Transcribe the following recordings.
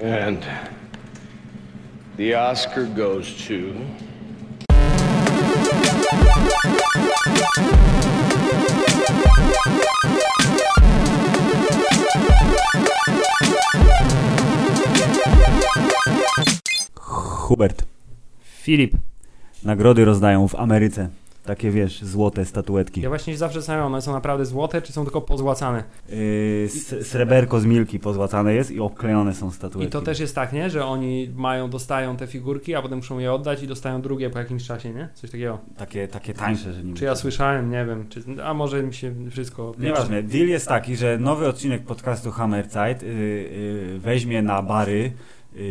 And the Oscar goes to. Hubert. Filip. Nagrody rozdają w Ameryce. Takie wiesz, złote statuetki. Ja właśnie się zawsze zastanawiam, one są naprawdę złote, czy są tylko pozłacane? Yy, sreberko z Milki pozłacane jest i obklejone są statuetki. I to też jest tak, nie? Że oni mają, dostają te figurki, a potem muszą je oddać i dostają drugie po jakimś czasie, nie? Coś takiego. Takie, takie tańsze, że nie Czy ja słyszałem, nie wiem, czy, a może mi się wszystko... Nieważne. Deal jest taki, że nowy odcinek podcastu Hammerzeit yy, yy, weźmie na bary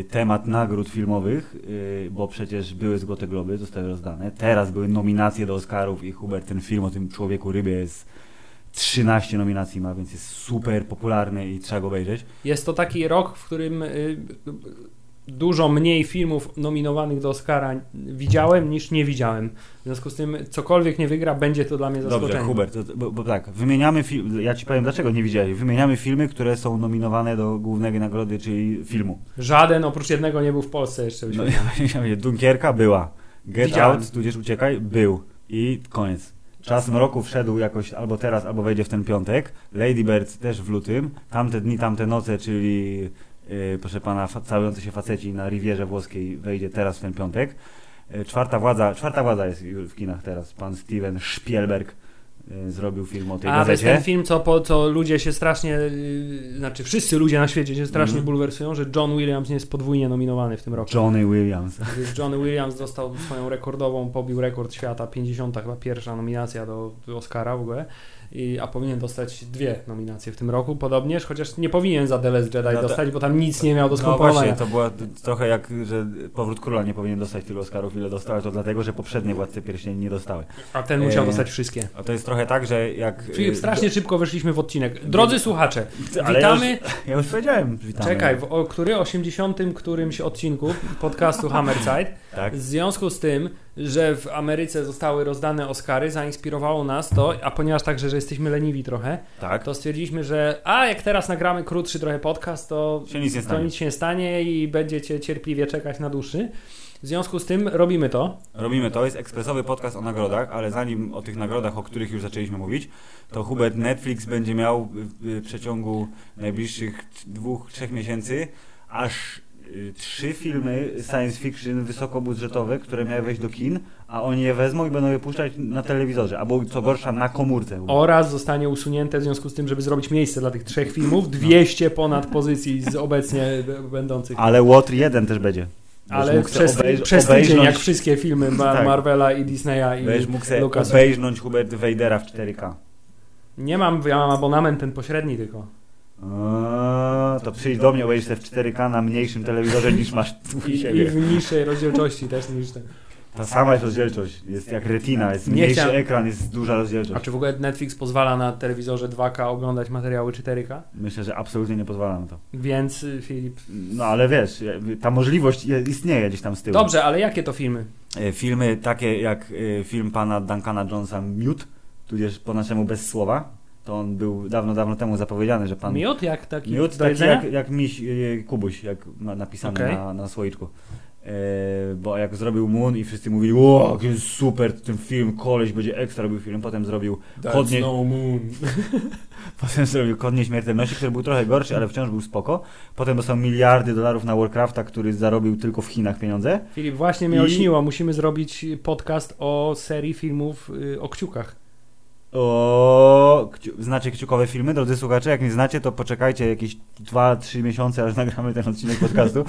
temat nagród filmowych, yy, bo przecież były Złote Globy, zostały rozdane. Teraz były nominacje do Oscarów i Hubert, ten film o tym człowieku rybie jest 13 nominacji ma, więc jest super popularny i trzeba go obejrzeć. Jest to taki rok, w którym y, dużo mniej filmów nominowanych do Oscara widziałem niż nie widziałem. W związku z tym, cokolwiek nie wygra, będzie to dla mnie zaskoczenie. Dobrze, Hubert, to, bo, bo tak, wymieniamy film, ja ci powiem dlaczego nie widziałeś. Wymieniamy filmy, które są nominowane do głównej nagrody, czyli filmu. Żaden oprócz jednego nie był w Polsce jeszcze. No, No, ja Dunkierka była. Get Widziałem. Out, tudzież Uciekaj, był. I koniec. Czas mroku wszedł jakoś albo teraz, albo wejdzie w ten piątek. Lady Bird też w lutym. Tamte dni, tamte noce, czyli proszę pana, całujący się faceci na Rivierze Włoskiej wejdzie teraz w ten piątek. Yy, czwarta władza, czwarta władza jest w kinach teraz. Pan Steven Spielberg yy, zrobił film o tej A to jest gazecie. ten film, co, po, co ludzie się strasznie, znaczy wszyscy ludzie na świecie się strasznie Mhm. bulwersują, że John Williams nie jest podwójnie nominowany w tym roku. Johnny Williams. Gdyż John Williams dostał swoją rekordową, pobił rekord świata, 50 chyba pierwsza nominacja do, do Oscara w ogóle, I, a powinien dostać dwie nominacje w tym roku podobnież, chociaż nie powinien za The Last Jedi No to- dostać, bo tam nic nie miał do No skomponowania. właśnie, to była trochę jak, że Powrót Króla nie powinien dostać tylu Oscarów, ile dostał, to dlatego, że poprzednie Władcy Pierścieni nie dostały. a ten musiał Eee, dostać wszystkie. A to jest trochę tak, że jak... Filip, y, strasznie szybko weszliśmy w odcinek. Drodzy słuchacze, Ale witamy... Ja już, ja już powiedziałem, witamy. Czekaj, w o, który 80 którymś odcinku podcastu Hammerzeit Tak. w związku z tym, że w Ameryce zostały rozdane Oscary, zainspirowało nas to, a ponieważ także, że jesteśmy leniwi trochę, Tak. to stwierdziliśmy, że a jak teraz nagramy krótszy trochę podcast, to, Się nic nie to stanie. nic się nie stanie i będziecie cierpliwie czekać na dłuższy. W związku z tym robimy to. Robimy to, jest ekspresowy podcast o nagrodach, ale zanim o tych nagrodach, o których już zaczęliśmy mówić, to Hubert Netflix będzie miał w, przeciągu najbliższych dwóch, trzech miesięcy aż trzy filmy science fiction wysokobudżetowe, które miały wejść do kin, a oni je wezmą i będą je puszczać na telewizorze, albo co gorsza na komórce. Oraz zostanie usunięte w związku z tym, żeby zrobić miejsce dla tych trzech filmów, 200 ponad pozycji z obecnie będących. Ale Łotr 1 też będzie. Ale przez, obejrz- przez tydzień, obejrznąć- jak wszystkie filmy Tak. Marvela i Disneya i Będziesz mógł sobie Lucas. obejrznąć Hubert Vadera w 4K. Nie mam, ja mam abonament ten pośredni tylko. O, to przyjdź do mnie, obejrzyj sobie w 4K na mniejszym telewizorze niż masz tu I, I siebie. w niższej rozdzielczości też niż ten. Ta sama jest rozdzielczość, jest jak retina, jest Nie mniejszy chciałem- ekran, jest duża A rozdzielczość. czy w ogóle Netflix pozwala na telewizorze 2K oglądać materiały 4K? Myślę, że absolutnie nie pozwala na to. Więc y, Filip. No ale wiesz, ta możliwość je- istnieje gdzieś tam z tyłu. Dobrze, ale jakie to filmy? E, Filmy takie jak e, film pana Duncana Jonesa Miód, tudzież po naszemu bez słowa, to on był dawno, dawno temu zapowiedziany, że pan... Miód jak taki Miód taki jedzenia? jak, jak miś e, Kubuś, jak ma napisane Okej. na, na słoiczku. E, bo jak zrobił Moon i wszyscy mówili, o, jaki jest super ten film, koleś będzie ekstra robił film, potem zrobił Chodnie- no moon. Potem zrobił Kod Nieśmiertelności, który był trochę gorszy, ale wciąż był spoko. Potem dostał miliardy dolarów na Warcrafta, który zarobił tylko w Chinach pieniądze. Filip, właśnie mnie I- olśniło. Musimy zrobić podcast o serii filmów y, o kciukach. O, kciu, znacie kciukowe filmy, drodzy słuchacze? Jak nie znacie, to poczekajcie jakieś 2-3 miesiące, aż nagramy ten odcinek podcastu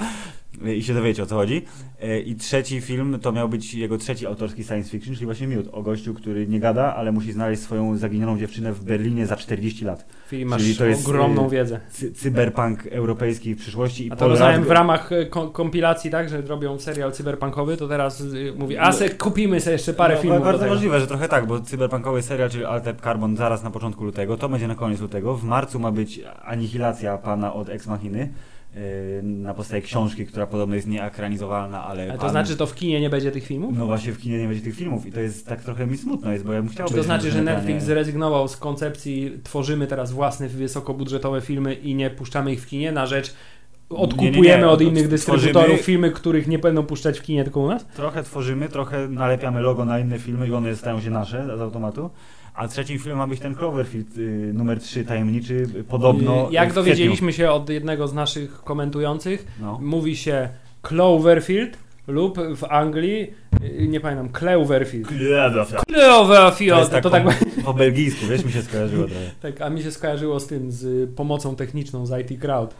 i się dowiecie o co chodzi. E, I trzeci film to miał być jego trzeci autorski science fiction, czyli właśnie Miód, o gościu, który nie gada, ale musi znaleźć swoją zaginioną dziewczynę w Berlinie za 40 lat. Czyli masz to jest, ogromną y, wiedzę. Cy cyberpunk europejski w przyszłości. I A to rozumiem w ramach ko- kompilacji, tak, że robią serial cyberpunkowy, to teraz mówi, a se kupimy sobie jeszcze parę no, filmów Bardzo możliwe, że trochę tak, bo cyberpunkowy serial, czyli Altered Carbon zaraz na początku lutego, to będzie na koniec lutego. W marcu ma być Anihilacja pana od Ex Machiny na podstawie książki, która podobno jest nieakranizowalna, ale... Ale to pan- znaczy, że to w kinie nie będzie tych filmów? No właśnie w kinie nie będzie tych filmów i to jest tak trochę mi smutno jest, bo ja bym chciał Czy to znaczy, na że Netflix zrezygnował z koncepcji tworzymy teraz własne wysokobudżetowe filmy i nie puszczamy ich w kinie na rzecz odkupujemy Nie, nie, nie, od od- innych dystrybutorów tworzymy- filmy, których nie będą puszczać w kinie, tylko u nas? Trochę tworzymy, trochę nalepiamy logo na inne filmy i one stają się nasze z automatu. A trzecim filmem ma być ten Cloverfield y, numer 3 tajemniczy, y, podobno. Y, Jak dowiedzieliśmy się od jednego z naszych komentujących. No. mówi się Cloverfield lub w Anglii, y, nie pamiętam, Cloverfield. To Cloverfield, jest tak, to tak, po, po belgijsku, wiesz, mi się skojarzyło trochę. tak, a mi się skojarzyło z tym, z y, pomocą techniczną z IT Crowd.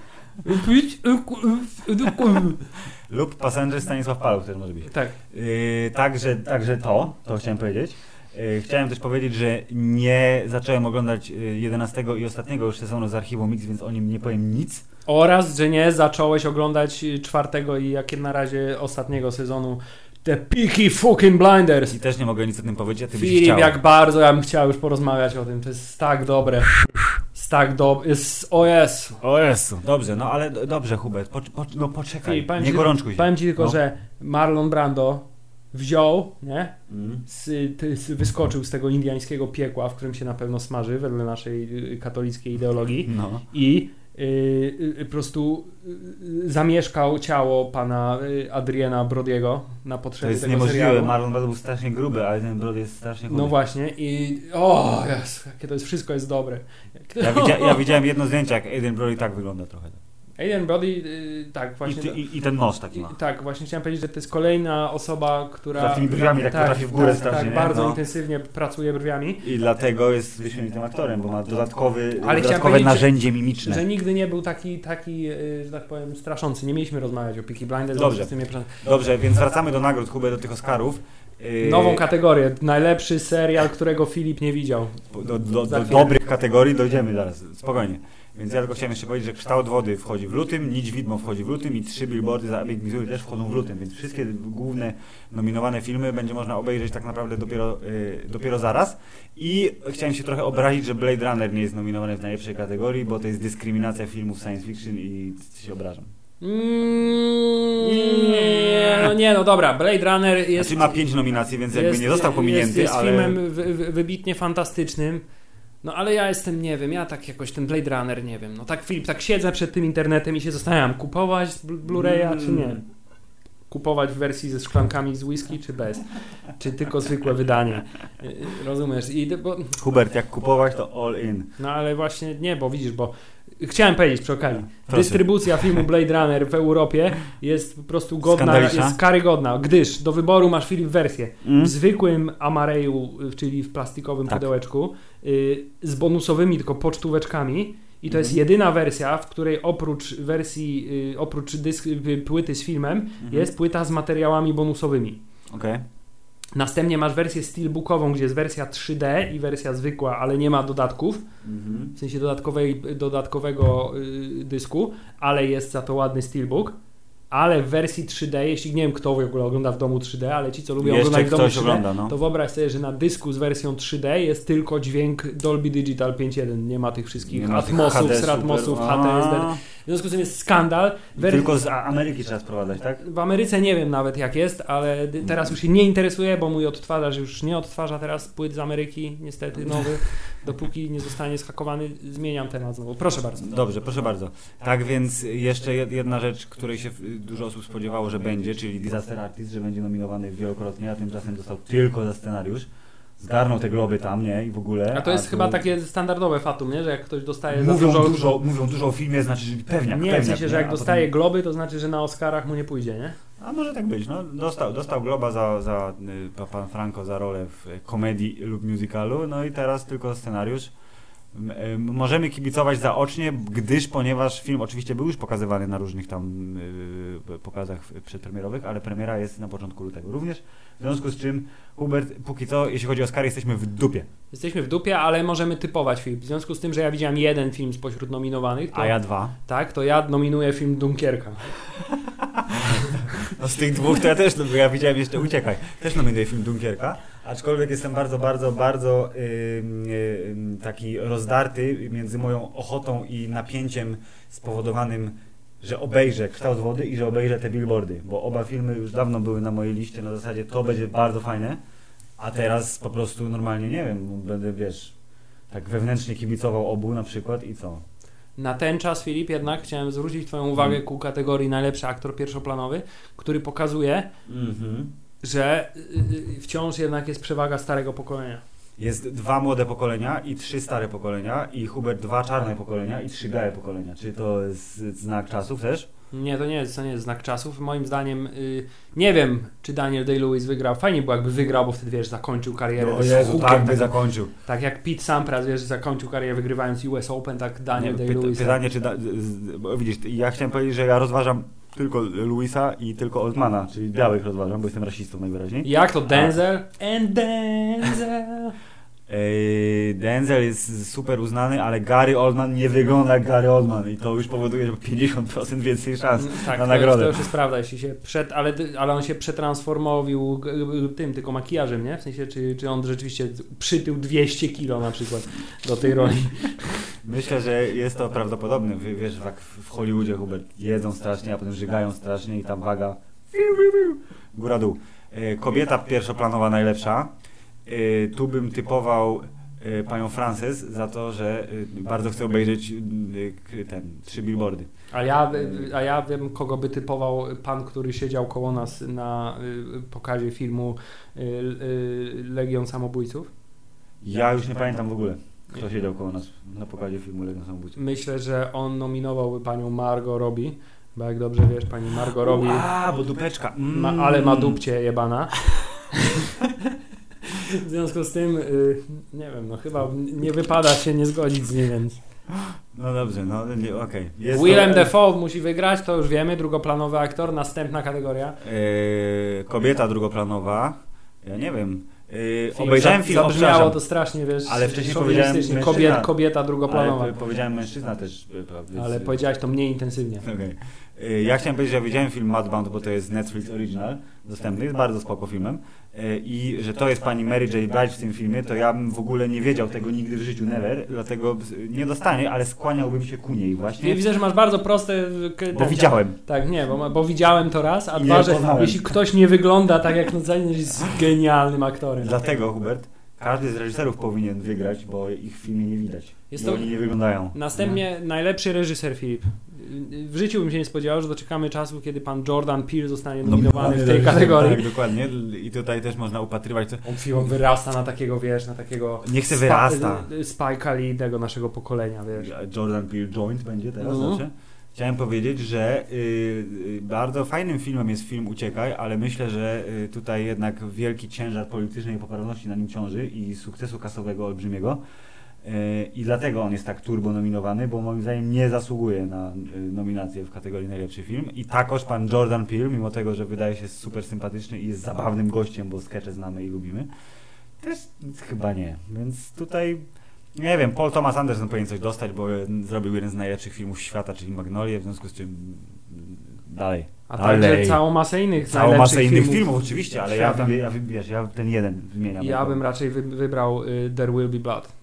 Lub Passenger Stanisław Paluch też może być. Tak, Yy, także, także to, to chciałem powiedzieć. Yy, chciałem też powiedzieć, że nie zacząłem oglądać yy, 11 i ostatniego już sezonu z archiwum Mix, więc o nim nie powiem nic. oraz, że nie zacząłeś oglądać y, czwartego i jak na razie ostatniego sezonu The Peaky Fucking Blinders. I też nie mogę nic o tym powiedzieć, a ty byś Filip, chciał. jak bardzo ja bym chciał już porozmawiać o tym, to jest tak dobre. Jest tak dobre, jest, o jest. O Jezu. Dobrze, no ale do- dobrze Hubert, po, po, no poczekaj, powiem nie ci- gorączkuj się. Powiem ci tylko, No. że Marlon Brando wziął, nie? Mm. Z, z, wyskoczył z tego indiańskiego piekła, w którym się na pewno smaży, wedle naszej y, katolickiej ideologii No. i y, y, y, po prostu y, zamieszkał ciało pana y, Adriana Brodiego na To potrzeby jest tego niemożliwe, serialu. Marlon Brando był strasznie gruby, ale ten brod jest strasznie chudy. No właśnie i o jakie to jest, wszystko jest dobre. Ja, widzia, ja widziałem jedno zdjęcie, jak Aiden Brody tak wygląda trochę. Aiden Brody, y, tak I, właśnie. ty- i, I ten nos taki I, ma. tak, właśnie chciałem powiedzieć, że to jest kolejna osoba, która. Za tymi brwiami tak potrafi w górę tak, strasznie, Tak, nie? bardzo No. intensywnie pracuje brwiami. I dlatego jest wyśmienitym aktorem, bo ma dodatkowy, Ale dodatkowe narzędzie mimiczne. Że nigdy nie był taki, taki y, że tak powiem, straszący. Nie mieliśmy rozmawiać o Peaky Blinders. Dobrze. bo z tym nie prze- Dobrze, więc wracamy do nagród Kuby, do tych Oscarów. Yy, Nową kategorię. Najlepszy serial, którego Filip nie widział. do, do, do dobrych kategorii dojdziemy zaraz, spokojnie. Więc ja tylko chciałem jeszcze powiedzieć, że kształt wody wchodzi w lutym, Nić Widmo wchodzi w lutym i trzy billboardy za Epic Missouri też wchodzą w lutym, więc wszystkie główne nominowane filmy będzie można obejrzeć tak naprawdę dopiero, yy, dopiero zaraz. I chciałem się trochę obrazić, że Blade Runner nie jest nominowany w najlepszej kategorii, bo to jest dyskryminacja filmów science fiction i się obrażam. Mm, no nie, no dobra. Blade Runner jest. Znaczy ma pięć nominacji, więc jakby jest, nie został pominięty, jest, jest ale... filmem wy, wy, wybitnie fantastycznym. No ale ja jestem, nie wiem, ja tak jakoś ten Blade Runner, nie wiem. No tak Filip, tak siedzę przed tym internetem i się zastanawiam, kupować Blu- Blu-raya czy nie? Mm. Kupować w wersji ze szklankami z whisky czy bez? Czy tylko zwykłe wydanie? Rozumiesz? I, bo, Hubert, jak kupować, to all in. no ale właśnie nie, bo widzisz, bo chciałem powiedzieć przy okazji. Proszę. Dystrybucja filmu Blade Runner w Europie jest po prostu godna, jest karygodna, gdyż do wyboru masz Filip wersję Mm? w zwykłym amareju, y, czyli w plastikowym Tak. pudełeczku, y, z bonusowymi tylko pocztóweczkami. I to jest Mhm. jedyna wersja, w której oprócz wersji, y, oprócz dysk, y, płyty z filmem, Mhm. jest płyta z materiałami bonusowymi. Okej. Następnie masz wersję steelbookową, gdzie jest wersja 3D i wersja zwykła, ale nie ma dodatków, Mhm. w sensie dodatkowej, dodatkowego y, dysku, ale jest za to ładny steelbook. Ale w wersji 3D, jeśli nie wiem kto w ogóle ogląda w domu 3D, ale ci co lubią Jeszcze oglądać w domu ktoś 3D, ogląda, no. to wyobraź sobie, że na dysku z wersją 3D jest tylko dźwięk Dolby Digital 5.1. Nie ma tych wszystkich Nie atmosów, super. HTSD. Związku z tym jest skandal. Wer- Tylko z Ameryki trzeba sprowadzać, tak? w Ameryce nie wiem nawet jak jest, ale teraz już się nie interesuje, bo mój odtwarzacz już nie odtwarza teraz płyt z Ameryki, niestety nowych. Dopóki nie zostanie schakowany, zmieniam temat znowu. Proszę bardzo. Dobrze, proszę bardzo. Tak więc jeszcze jed- jedna rzecz, której się dużo osób spodziewało, że będzie, czyli Disaster Artist, że będzie nominowany wielokrotnie, a tymczasem dostał tylko za scenariusz. Zgarnął te globy tam, nie? I w ogóle. A to jest tu- chyba takie standardowe fatum, nie? Że jak ktoś dostaje Mówią dużo... dużo, mówią dużo o filmie, znaczy, że pewniak, Nie, w pewniak, sensie, że nie? jak A dostaje potem- globy, to znaczy, że na Oscarach mu nie pójdzie, nie? A może tak być, no. Dostał, dostał Globa za, za y, pa- pan Franco za rolę w komedii lub musicalu, no i teraz tylko scenariusz. Y, Możemy kibicować zaocznie, gdyż ponieważ film oczywiście był już pokazywany na różnych tam y, pokazach w- przedpremierowych, ale premiera jest na początku lutego również. W związku z czym, Hubert, póki co, jeśli chodzi o Oscary, jesteśmy w dupie. Jesteśmy w dupie, ale możemy typować film. W związku z tym, że ja widziałem jeden film spośród nominowanych, to, A ja dwa. tak, to ja nominuję film Dunkierka. No z tych dwóch to ja też, bo ja widziałem jeszcze Uciekaj, też nominuję film Dunkierka, aczkolwiek jestem bardzo, bardzo, bardzo ym, ym, taki rozdarty między moją ochotą i napięciem spowodowanym, że obejrzę Kształt Wody i że obejrzę te billboardy, bo oba filmy już dawno były na mojej liście, na zasadzie to będzie bardzo fajne, a teraz po prostu normalnie, nie wiem, będę, wiesz, tak wewnętrznie kibicował obu na przykład i co? Na ten czas, Filip, jednak chciałem zwrócić Twoją uwagę ku kategorii najlepszy aktor pierwszoplanowy, który pokazuje, Mhm. że y, y, wciąż jednak jest przewaga starego pokolenia. Jest dwa młode pokolenia i trzy stare pokolenia i Hubert dwa czarne pokolenia i trzy białe pokolenia. Czy to jest znak czasów też? Nie, to nie jest, to nie jest znak czasów. Moim zdaniem, y, nie wiem, czy Daniel Day-Lewis wygrał. Fajnie było, jakby wygrał, bo wtedy, wiesz, zakończył karierę. o z Jezu, hukiem tak by takim. zakończył. Tak jak Pete Sampras, wiesz, zakończył karierę wygrywając US Open, tak Daniel Nie, Day-Lewis. py- pytanie, czy da, widzisz, ja chciałem powiedzieć, że ja rozważam tylko Luisa i tylko Oldmana, czyli białych rozważam, bo jestem rasistą najwyraźniej. Jak to Denzel? And Denzel. Denzel jest super uznany, ale Gary Oldman nie wygląda jak Gary Oldman i to już powoduje, że ma 50% więcej szans tak, na to, nagrodę. to już jest prawda, jeśli się przed, ale, ale on się przetransformował tym, tylko makijażem, nie? W sensie, czy, czy on rzeczywiście przytył 200 kilo na przykład do tej roli. Myślę, że jest to prawdopodobne. Wiesz, jak w Hollywoodzie Hubert jedzą strasznie, a potem żygają strasznie i tam waga góra-dół. E, Kobieta pierwszoplanowa najlepsza. E, Tu bym typował e, panią Frances za to, że e, bardzo chcę obejrzeć ten, trzy billboardy. A ja, a ja wiem, kogo by typował pan, który siedział koło nas na y, pokazie filmu y, y, Legion Samobójców. Ja już nie pamiętam w ogóle, kto siedział koło nas na pokazie filmu Legion Samobójców. Myślę, że on nominowałby panią Margot Robbie, bo jak dobrze wiesz, pani Margot Robbie, A, bo dupeczka. Mm. ma, ale ma dupcie jebana. W związku z tym, y, nie wiem, no chyba nie wypada się nie zgodzić z nim, więc... No dobrze, no okej. Jest Willem to- Dafoe musi wygrać, to już wiemy, drugoplanowy aktor, następna kategoria. E, kobieta drugoplanowa. Ja nie wiem. E, Film obejrzałem za- film, przepraszam. to strasznie, wiesz, Ale wcześniej powiedziałem Kobiet, kobieta drugoplanowa. Ale powiedziałem mężczyzna też. e, prawda, Ale więc- powiedziałeś to mniej intensywnie. Okej. E, Ja chciałem powiedzieć, że widziałem film Mudbound, bo to jest Netflix Original, dostępny, jest bardzo spoko filmem. E, I że to jest pani Mary J. Blige w tym filmie, to ja bym w ogóle nie wiedział tego nigdy w życiu, never, dlatego nie dostanie, ale skłaniałbym się ku niej I właśnie, widzę, że masz bardzo proste... k- bo ten- widziałem. Tak, nie, bo, bo widziałem to raz, a dwa, że poznałem. jeśli ktoś nie wygląda tak jak na scenie, jest genialnym aktorem. Dlatego, Hubert, każdy z reżyserów powinien wygrać, bo ich w filmie nie widać. Jest to- oni nie wyglądają. Następnie najlepszy reżyser Filip. W życiu bym się nie spodziewał, że doczekamy czasu, kiedy pan Jordan Peele zostanie nominowany w tej kategorii. Tak, dokładnie. I tutaj też można upatrywać. Co... On film wyrasta na takiego, wiesz, na takiego... Niech se Spa- wyrasta. y, Spike'a Lee'ego naszego pokolenia, wiesz. Jordan Peele Joint będzie teraz, No. znaczy. Chciałem powiedzieć, że y, y, bardzo fajnym filmem jest film Uciekaj, ale myślę, że y, tutaj jednak wielki ciężar politycznej poprawności na nim ciąży i sukcesu kasowego olbrzymiego. Y, I dlatego on jest tak turbo nominowany, bo moim zdaniem nie zasługuje na y, nominację w kategorii najlepszy film. I takoż pan Jordan Peele, mimo tego, że wydaje się super sympatyczny i jest zabawnym gościem, bo skecze znamy i lubimy, też chyba nie. Więc tutaj nie wiem, Paul Thomas Anderson powinien coś dostać, bo e, zrobił jeden z najlepszych filmów świata, czyli Magnolie, w związku z czym mm, dalej. A Dalej. także całą masę innych Całą najlepszych masę innych filmów. filmów, oczywiście, ale ja, ja, wybierz, ja ten jeden wymieniam. Ja bym raczej wy, wybrał y, There Will Be Blood.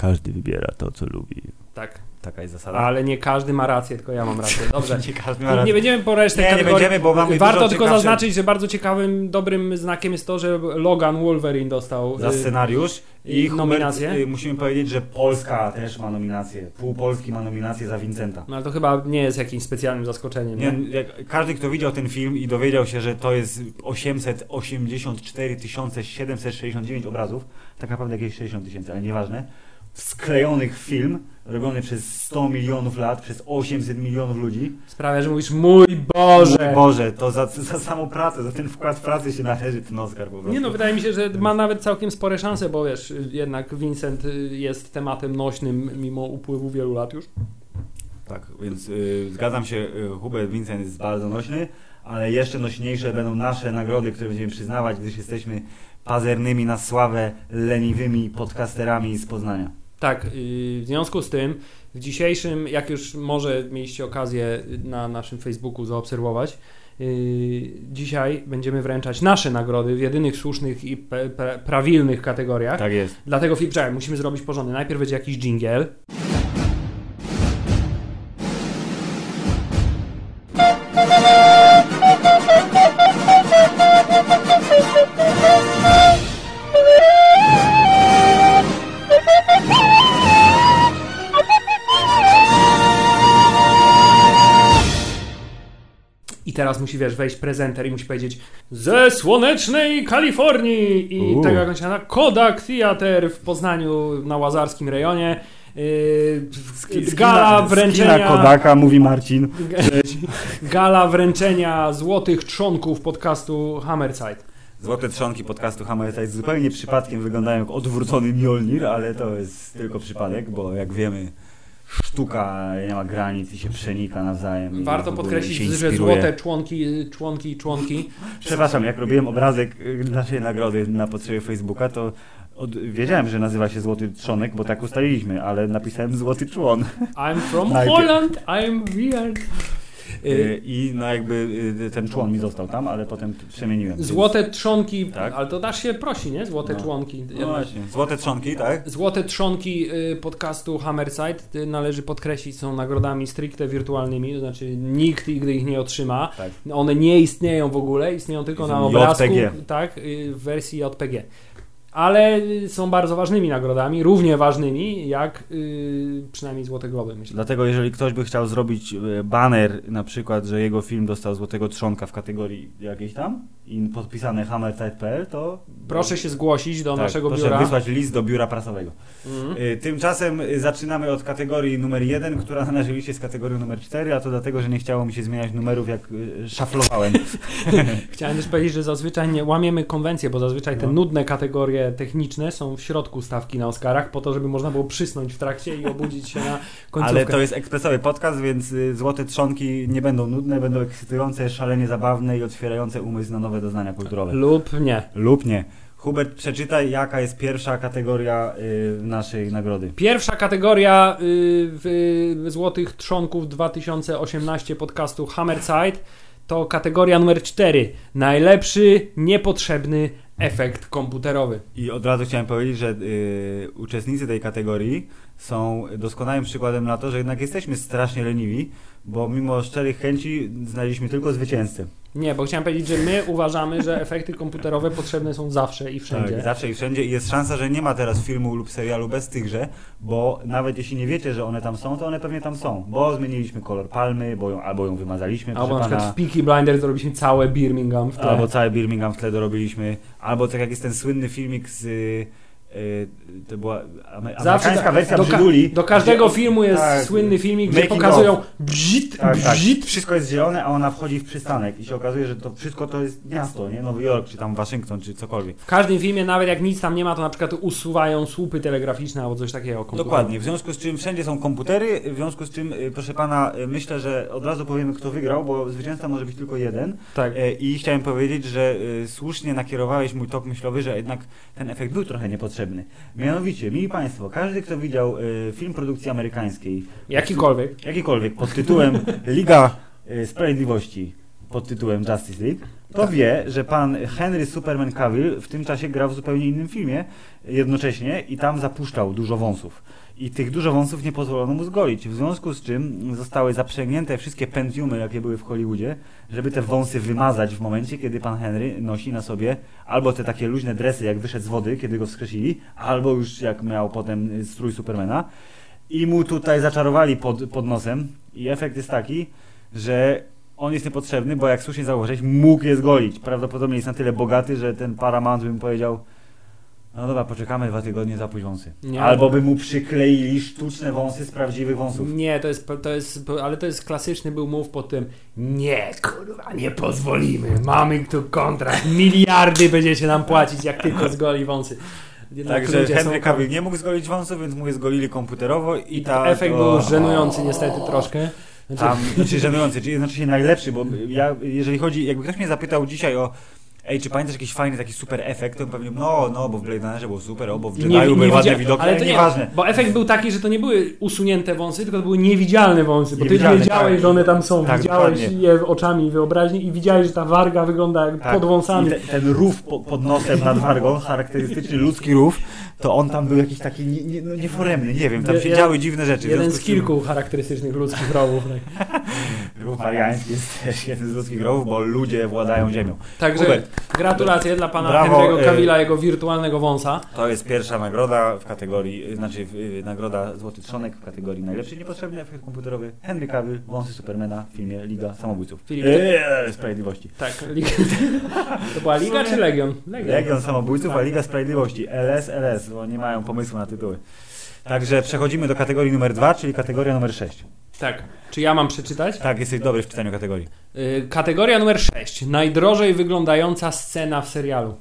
Każdy wybiera to, co lubi. tak. Taka jest zasada. Ale nie każdy ma rację, tylko ja mam rację. Dobrze. nie każdy ma Nie, rację. będziemy po resztę Nie, nie będziemy, bo mamy Warto tylko ciekawsze- zaznaczyć, że bardzo ciekawym, dobrym znakiem jest to, że Logan Wolverine dostał Za y, scenariusz i i Hubert, nominację? y, musimy powiedzieć, że Polska też ma nominację. Pół Polski ma nominację za Vincenta. No ale to chyba nie jest jakimś specjalnym zaskoczeniem. Nie, Nie? jak, każdy, kto widział ten film i dowiedział się, że to jest 884 769 obrazów, tak naprawdę jakieś 60 tysięcy, ale nieważne, sklejonych w film, robiony przez 100 milionów lat, przez 800 milionów ludzi. Sprawia, że mówisz, mój Boże! Mój Boże, to za, za samą pracę, za ten wkład pracy się należy ten Oscar po prostu. Nie no, wydaje mi się, że ma nawet całkiem spore szanse, bo wiesz, jednak Vincent y, jest tematem nośnym mimo upływu wielu lat już. Tak, więc y, zgadzam się, y, Hubert Vincent jest bardzo nośny, ale jeszcze nośniejsze będą nasze nagrody, które będziemy przyznawać, gdyż jesteśmy pazernymi na sławę, leniwymi podcasterami z Poznania. Tak, w związku z tym w dzisiejszym, jak już może mieliście okazję na naszym Facebooku zaobserwować, y, dzisiaj będziemy wręczać nasze nagrody w jedynych słusznych i prawilnych kategoriach. Tak jest. Dlatego czekaj, musimy zrobić porządek. Najpierw będzie jakiś jingle. Teraz musi, wiesz, wejść prezenter i musi powiedzieć ze słonecznej Kalifornii i Uuu. tego jak on się nazywa, Kodak Theater w Poznaniu na Łazarskim rejonie. Yy, gala wręczenia Kodaka, mówi Marcin. gala wręczenia złotych trzonków podcastu Hammerside. Złote trzonki podcastu Hammerside zupełnie przypadkiem wyglądają jak odwrócony Mjolnir, ale to jest tylko przypadek, bo jak wiemy, sztuka nie ma granic i się przenika nawzajem. Warto podkreślić, że złote członki, członki, członki. Przepraszam, jak robiłem obrazek y, naszej nagrody na potrzeby Facebooka, to od, wiedziałem, że nazywa się Złoty Trzonek, bo tak ustaliliśmy, ale napisałem Złoty Człon. I'm from Najpierw. Holland, I'm weird. Y, Y, I no jakby y, ten człon mi został tam, ale potem przemieniłem. więc- Złote trzonki, Tak. ale to dasz się prosi, nie? Złote No. członki. No właśnie, Złote Trzonki, tak? Złote trzonki podcastu Hammerside należy podkreślić, są nagrodami stricte wirtualnymi, to znaczy nikt nigdy ich nie otrzyma. Tak. One nie istnieją w ogóle, istnieją tylko na obrazku, JPG. tak, w wersji JPG. Ale y, są bardzo ważnymi nagrodami, równie ważnymi jak y, przynajmniej Złote Globy, myślę. Dlatego jeżeli ktoś by chciał zrobić e, baner, na przykład, że jego film dostał Złotego Trzonka w kategorii jakiejś tam i podpisane hammerside.pl, to Proszę się zgłosić do tak, naszego proszę biura. wysłać list do biura prasowego. Mhm. Y, Tymczasem y, zaczynamy od kategorii numer 1, która na naszej liście jest kategorią numer 4, a to dlatego, że nie chciało mi się zmieniać numerów, jak y, szaflowałem. Chciałem też powiedzieć, że zazwyczaj nie łamiemy konwencję, bo zazwyczaj te No. nudne kategorie techniczne są w środku stawki na Oscarach, po to, żeby można było przysnąć w trakcie i obudzić się na końcówkę. Ale to jest ekspresowy podcast, więc y, Złote Trzonki nie będą nudne, będą ekscytujące, szalenie zabawne i otwierające umysł na nowe doznania kulturowe. Lub nie. Lub nie. Hubert, przeczytaj, jaka jest pierwsza kategoria y, naszej nagrody. Pierwsza kategoria y, w Złotych Trzonków 2018 podcastu Hammerside to kategoria numer 4. Najlepszy, niepotrzebny efekt komputerowy. I od razu chciałem powiedzieć, że y, uczestnicy tej kategorii są doskonałym przykładem na to, że jednak jesteśmy strasznie leniwi, bo mimo szczerych chęci znaleźliśmy tylko zwycięzcę. Nie, bo chciałem powiedzieć, że my uważamy, że efekty komputerowe potrzebne są zawsze i wszędzie. Tak, zawsze i wszędzie i jest szansa, że nie ma teraz filmu lub serialu bez tychże, bo nawet jeśli nie wiecie, że one tam są, to one pewnie tam są, bo zmieniliśmy kolor palmy, bo ją, albo ją wymazaliśmy, Albo na przykład w Peaky Blinders zrobiliśmy całe Birmingham w tle. albo cały Birmingham w tle dorobiliśmy, albo tak jak jest ten słynny filmik z... Y, to była ame- amerykańska tak, wersja do, ka- Brzyduli. do każdego gdzie- filmu jest tak, słynny filmik, gdzie pokazują of. Tak, tak. Wszystko jest zielone, a ona wchodzi w przystanek i się okazuje, że to wszystko to jest miasto, nie? Nowy Jork, czy tam Waszyngton, czy cokolwiek. W każdym filmie, nawet jak nic tam nie ma, to na przykład usuwają słupy telegraficzne albo coś takiego. komputerowe. Dokładnie, w związku z czym wszędzie są komputery, w związku z czym, y, proszę pana, y, myślę, że od razu powiemy, kto wygrał, bo zwycięzca może być tylko jeden. Tak. I chciałem powiedzieć, że słusznie nakierowałeś mój tok myślowy, że jednak ten efekt był trochę niepotrzebny. Mianowicie, mili Państwo, każdy, kto widział y, film produkcji amerykańskiej, Jakikolwiek. jakikolwiek, pod tytułem Liga y, Sprawiedliwości, pod tytułem Justice League, to wie, że pan Henry Superman Cavill w tym czasie grał w zupełnie innym filmie jednocześnie i tam zapuszczał dużo wąsów. I tych dużo wąsów nie pozwolono mu zgolić, w związku z czym zostały zaprzęgnięte wszystkie pentiumy, jakie były w Hollywoodzie, żeby te wąsy wymazać w momencie, kiedy pan Henry nosi na sobie albo te takie luźne dresy, jak wyszedł z wody, kiedy go wskrzesili, albo już jak miał potem y, strój Supermana. I mu tutaj zaczarowali pod, pod nosem i efekt jest taki, że on jest niepotrzebny, bo jak słusznie zauważyłeś, mógł je zgolić. Prawdopodobnie jest na tyle bogaty, że ten Paramount by mu powiedział no dobra, poczekamy dwa tygodnie, zapuść wąsy. Nie. Albo by mu przykleili sztuczne wąsy z prawdziwych wąsów. Nie, to jest, to jest, ale to jest klasyczny był move po tym nie, kurwa, nie pozwolimy, mamy tu kontrakt, miliardy będziecie nam płacić, jak tylko zgoli wąsy. Także Henry są- Cavill nie mógł zgolić wąsów, więc mu je zgolili komputerowo i, I ta, efekt o- był żenujący niestety troszkę. Znaczy, Tam, znaczy żenujący, czyli znaczy się najlepszy, bo ja, jeżeli chodzi, jakby ktoś mnie zapytał dzisiaj o Ej, czy pamiętasz jakiś fajny taki super efekt? To pewnie, no, no, bo w Blade Runnerze było super, o, bo w Jedi'u były ładne widzia- widoki, ale to nie, nieważne. Bo efekt był taki, że to nie były usunięte wąsy, tylko to były niewidzialne wąsy, bo ty Niewidzialne, wiedziałeś, tak. że one tam są, Tak, widziałeś dokładnie. je oczami i wyobraźni i widziałeś, że ta warga wygląda jak Tak. pod wąsami. I te, ten rów po, pod nosem nad wargą, charakterystyczny ludzki rów, to on tam był jakiś taki nie, nie, no nieforemny, nie wiem, tam się działy dziwne rzeczy. Jeden z kilku charakterystycznych ludzkich rowów. Tak. Ruch Mariański jest też jeden z ludzkich rowów, bo ludzie władają ziemią. Także gratulacje dla pana Brawo, Henry'ego e, Cavilla, jego wirtualnego wąsa. To jest pierwsza nagroda w kategorii, znaczy y, nagroda Złoty Trzonek w kategorii najlepszy niepotrzebny efekt komputerowy. Henry Cavill, wąsy Supermana w filmie Liga Samobójców. Filip, Eee, Sprawiedliwości. Tak, Liga. To była Liga czy Legion? Legion Samobójców, a Liga Sprawiedliwości. LS, LS, bo nie mają pomysłu na tytuły. Także przechodzimy do kategorii numer 2, czyli kategoria numer 6. Tak. Czy ja mam przeczytać? Tak, jesteś dobry w czytaniu kategorii. Y, Kategoria numer 6. Najdrożej wyglądająca scena w serialu.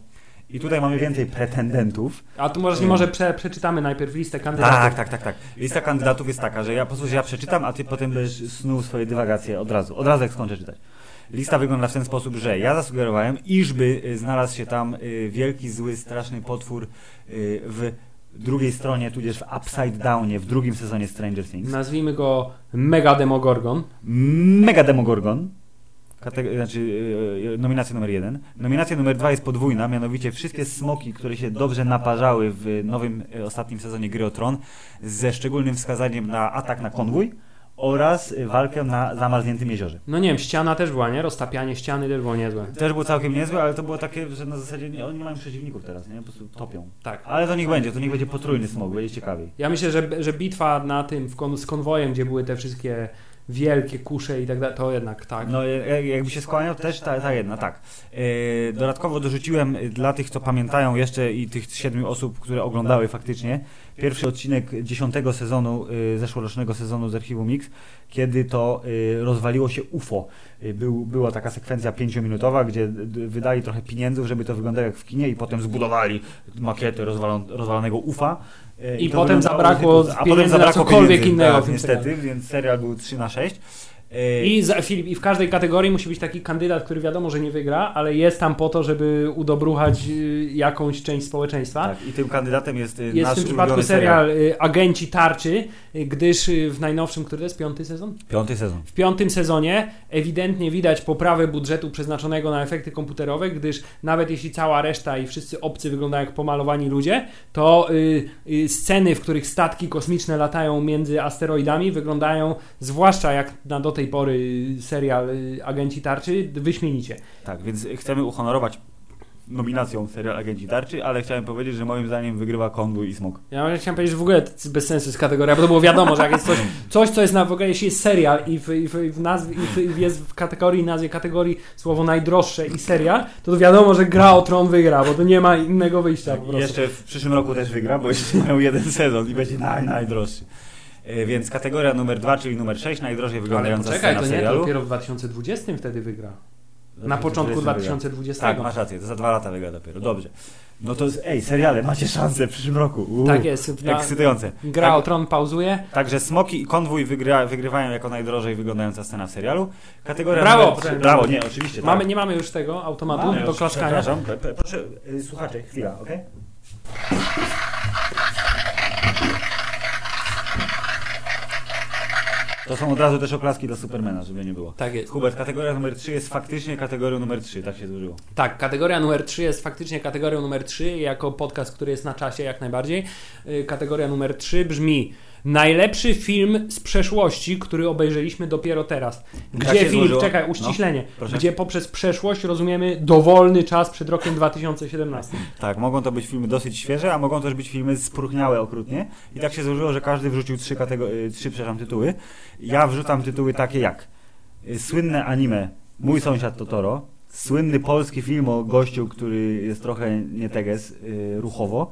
I tutaj mamy więcej pretendentów. A tu może, może prze, przeczytamy najpierw listę kandydatów. Tak, tak, tak, tak. Lista kandydatów jest taka, że ja po prostu ja przeczytam, a ty potem będziesz snuł swoje dywagacje od razu. Od razu jak skończę czytać. Lista wygląda w ten sposób, że ja zasugerowałem, iżby y, znalazł się tam y, wielki, zły, straszny potwór y, w drugiej stronie, tudzież w Upside Downie, w drugim sezonie Stranger Things. Nazwijmy go Mega Demogorgon. Mega Demogorgon. Kateg- znaczy yy, nominacja numer jeden. Nominacja numer dwa jest podwójna, mianowicie wszystkie smoki, które się dobrze naparzały w nowym, yy, ostatnim sezonie Gry o Tron, ze szczególnym wskazaniem na atak na konwój oraz walkę na zamarzniętym jeziorze. No nie wiem, ściana też była, nie? Roztapianie ściany też było niezłe. Też było całkiem niezłe, ale to było takie, że na zasadzie nie, oni mają przeciwników teraz, nie? Po prostu topią. Tak. Ale to niech będzie, to niech będzie potrójny smok, będzie ciekawiej. Ja myślę, że, że bitwa na tym w kon, z konwojem, gdzie były te wszystkie wielkie kusze i tak dalej, to jednak tak. No jak- jakby się skłaniał, też ta, ta jedna, tak. E, dodatkowo dorzuciłem e, dla tych, co pamiętają jeszcze i tych siedmiu osób, które oglądały faktycznie, pierwszy odcinek dziesiątego sezonu, e, zeszłorocznego sezonu z Archiwum Mix, kiedy to rozwaliło się UFO. Był, była taka sekwencja pięciominutowa, gdzie wydali trochę pieniędzy, żeby to wyglądało jak w kinie i potem zbudowali makietę rozwalon, rozwalonego UFA. I to potem zabrakło a potem zabrakło cokolwiek pieniędzy, innego tak, niestety, więc serial był 3 na 6. E, I, za, Filip, I w każdej kategorii musi być taki kandydat, który wiadomo, że nie wygra, ale jest tam po to, żeby udobruchać y, jakąś część społeczeństwa. Tak, i tym kandydatem jest, y, Jest w nasz tym przypadku serial y, Agenci Tarczy, gdyż w najnowszym, który to jest piąty sezon? Piąty sezon. W piątym sezonie ewidentnie widać poprawę budżetu przeznaczonego na efekty komputerowe, gdyż nawet jeśli cała reszta i wszyscy obcy wyglądają jak pomalowani ludzie, to sceny, w których statki kosmiczne latają między asteroidami, wyglądają, zwłaszcza jak na do tej pory serial y, Agenci Tarczy, wyśmienicie. Tak, więc chcemy uhonorować nominacją serial Agenci Tarczy, ale chciałem powiedzieć, że moim zdaniem wygrywa Konwój i Smok. Ja chciałem powiedzieć, że w ogóle bez sensu jest kategoria, bo to było wiadomo, że jak jest coś, coś co jest na w ogóle, jeśli jest serial i w, i w, i w nazwie, i w, jest w kategorii, nazwie kategorii słowo najdroższe i serial, to, to wiadomo, że gra o tron wygra, bo to nie ma innego wyjścia po I prostu. jeszcze w przyszłym roku też wygra, bo jeszcze miał jeden sezon i będzie naj, najdroższy. E, Więc kategoria numer 2, czyli numer 6, najdrożej wyglądająca scena to nie, to dopiero w 2020 wtedy wygra. Na 2020 początku wygra. 2020. Tak, masz rację, to za dwa lata wygra dopiero, dobrze. No to jest, ej, seriale, macie szansę w przyszłym roku. Uuu, Tak jest. Na, Ekscytujące. gra Tak, o tron pauzuje. Także Smoki i Konwój wygrywają jako najdrożej wyglądająca scena w serialu. Kategoria Brawo, numer. Brawo, nie, oczywiście. Mamy, tak. nie mamy już tego automatu Mamy do już, klaskania. Przepraszam, proszę, y, słuchacze, chwila, okej? To są od razu też oklaski dla Supermana, żeby nie było. Tak jest. Hubert, kategoria numer 3 jest faktycznie kategorią numer 3, tak się złożyło. Tak, kategoria numer 3 jest faktycznie kategorią numer 3, jako podcast, który jest na czasie jak najbardziej. Y, Kategoria numer 3 brzmi Najlepszy film z przeszłości, który obejrzeliśmy dopiero teraz. Tak Gdzie film, złożyło. czekaj, uściślenie, proszę. gdzie poprzez przeszłość rozumiemy dowolny czas przed rokiem 2017. Tak, mogą to być filmy dosyć świeże, a mogą też być filmy spróchniałe okrutnie. I tak się złożyło, że każdy wrzucił trzy, y, trzy przepraszam, tytuły. Ja wrzucam tytuły takie jak y, słynne anime Mój sąsiad Totoro, słynny polski film o gościu, który jest trochę nie teges y, ruchowo,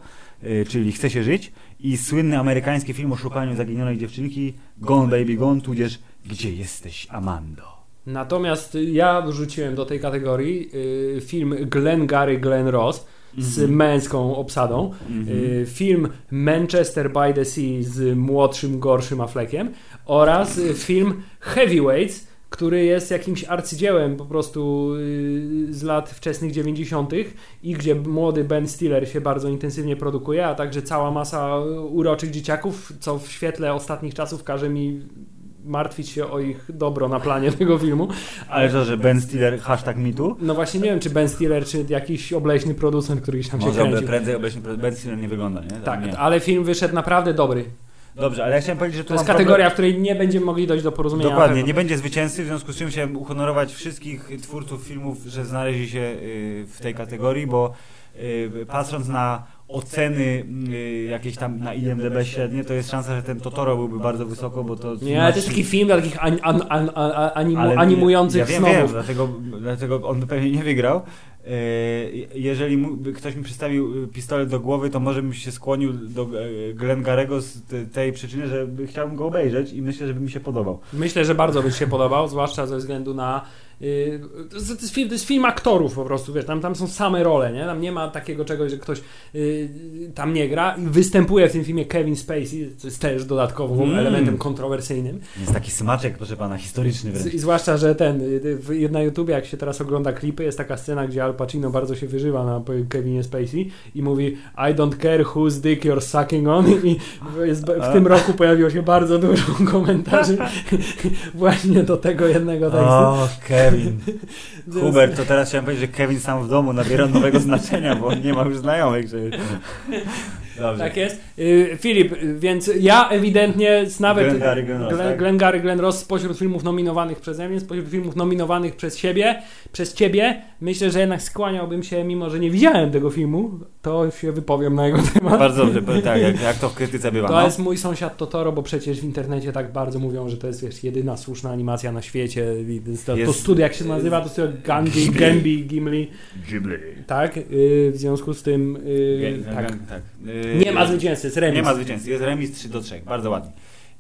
czyli Chce się żyć i słynny amerykański film o szukaniu zaginionej dziewczynki Gone Baby Gone, tudzież Gdzie jesteś Amando? Natomiast ja wrzuciłem do tej kategorii y, film Glenn Gary Glenn Ross z Mhm. męską obsadą. Mhm. Y, film Manchester by the Sea z młodszym, gorszym Affleckiem oraz y, film Heavyweights, który jest jakimś arcydziełem po prostu y, z lat wczesnych 90. i gdzie młody Ben Stiller się bardzo intensywnie produkuje, a także cała masa uroczych dzieciaków, co w świetle ostatnich czasów każe mi martwić się o ich dobro na planie tego filmu. Ale to, że Ben Stiller hashtag mitu? No właśnie nie wiem, czy Ben Stiller, czy jakiś obleśny producent, który tam się Może kręcił. prędzej obecnie Ben Stiller nie wygląda, nie? Tak, nie. ale film wyszedł naprawdę dobry. Dobrze, ale ja chciałem powiedzieć, że tu To jest kategoria, w której nie będziemy mogli dojść do porozumienia. Dokładnie, nie będzie zwycięzcy, w związku z czym chciałem uhonorować wszystkich twórców filmów, że znaleźli się y, w tej kategorii, bo y, patrząc na oceny y, jakieś tam na IMDB średnie, to jest szansa, że ten Totoro byłby bardzo wysoko, bo to... Nie, ale to jest taki film dla takich an, an, an, an, animu, animujących ja wiem, wiem, dlatego, dlatego on by pewnie nie wygrał. E, Jeżeli mu, ktoś mi przystawił y, pistolet do głowy, to może bym się skłonił do e, Glengarego z te- tej przyczyny, że by- chciałbym go obejrzeć i myślę, że by mi się podobał. Myślę, że bardzo by się podobał, zwłaszcza ze względu na. Yy, to, jest, film, to jest film aktorów po prostu, wiesz, tam, tam są same role, nie? Tam nie ma takiego czegoś, że ktoś yy, tam nie gra. I występuje w tym filmie Kevin Spacey, co jest też dodatkowym Mm. elementem kontrowersyjnym. Jest taki smaczek, proszę pana, historyczny wręcz. I zwłaszcza, że ten, y, na YouTubie, jak się teraz ogląda klipy, jest taka scena, gdzie Al Pacino bardzo się wyżywa na Kevinie Spacey i mówi I don't care whose dick you're sucking on i jest, w tym roku pojawiło się bardzo dużo komentarzy właśnie do tego jednego tekstu. O, Kevin. Hubert, to teraz chciałem powiedzieć, że Kevin sam w domu nabiera nowego znaczenia, bo nie ma już znajomych. Że... Dobrze. Tak jest. Y, Filip, więc ja ewidentnie z nawet Glengarry Glen Ross, Glen, tak? Glengarry Glen Ross spośród filmów nominowanych przeze mnie, spośród filmów nominowanych przez siebie, przez ciebie, myślę, że jednak skłaniałbym się, mimo że nie widziałem tego filmu, to się wypowiem na jego temat. Bardzo dobrze, tak, jak, jak to w krytyce bywa. To no. jest mój sąsiad Totoro, bo przecież w internecie tak bardzo mówią, że to jest wiesz, jedyna słuszna animacja na świecie. To, to Jest- studio, jak się nazywa, to studio Gandhi, Gambi, Gimli. Ghibli. Tak, y, w związku z tym y, tak. tak. tak. Y, nie ma zwycięzcy, jest remis. Nie ma zwycięzcy, jest remis 3 do 3, bardzo ładnie.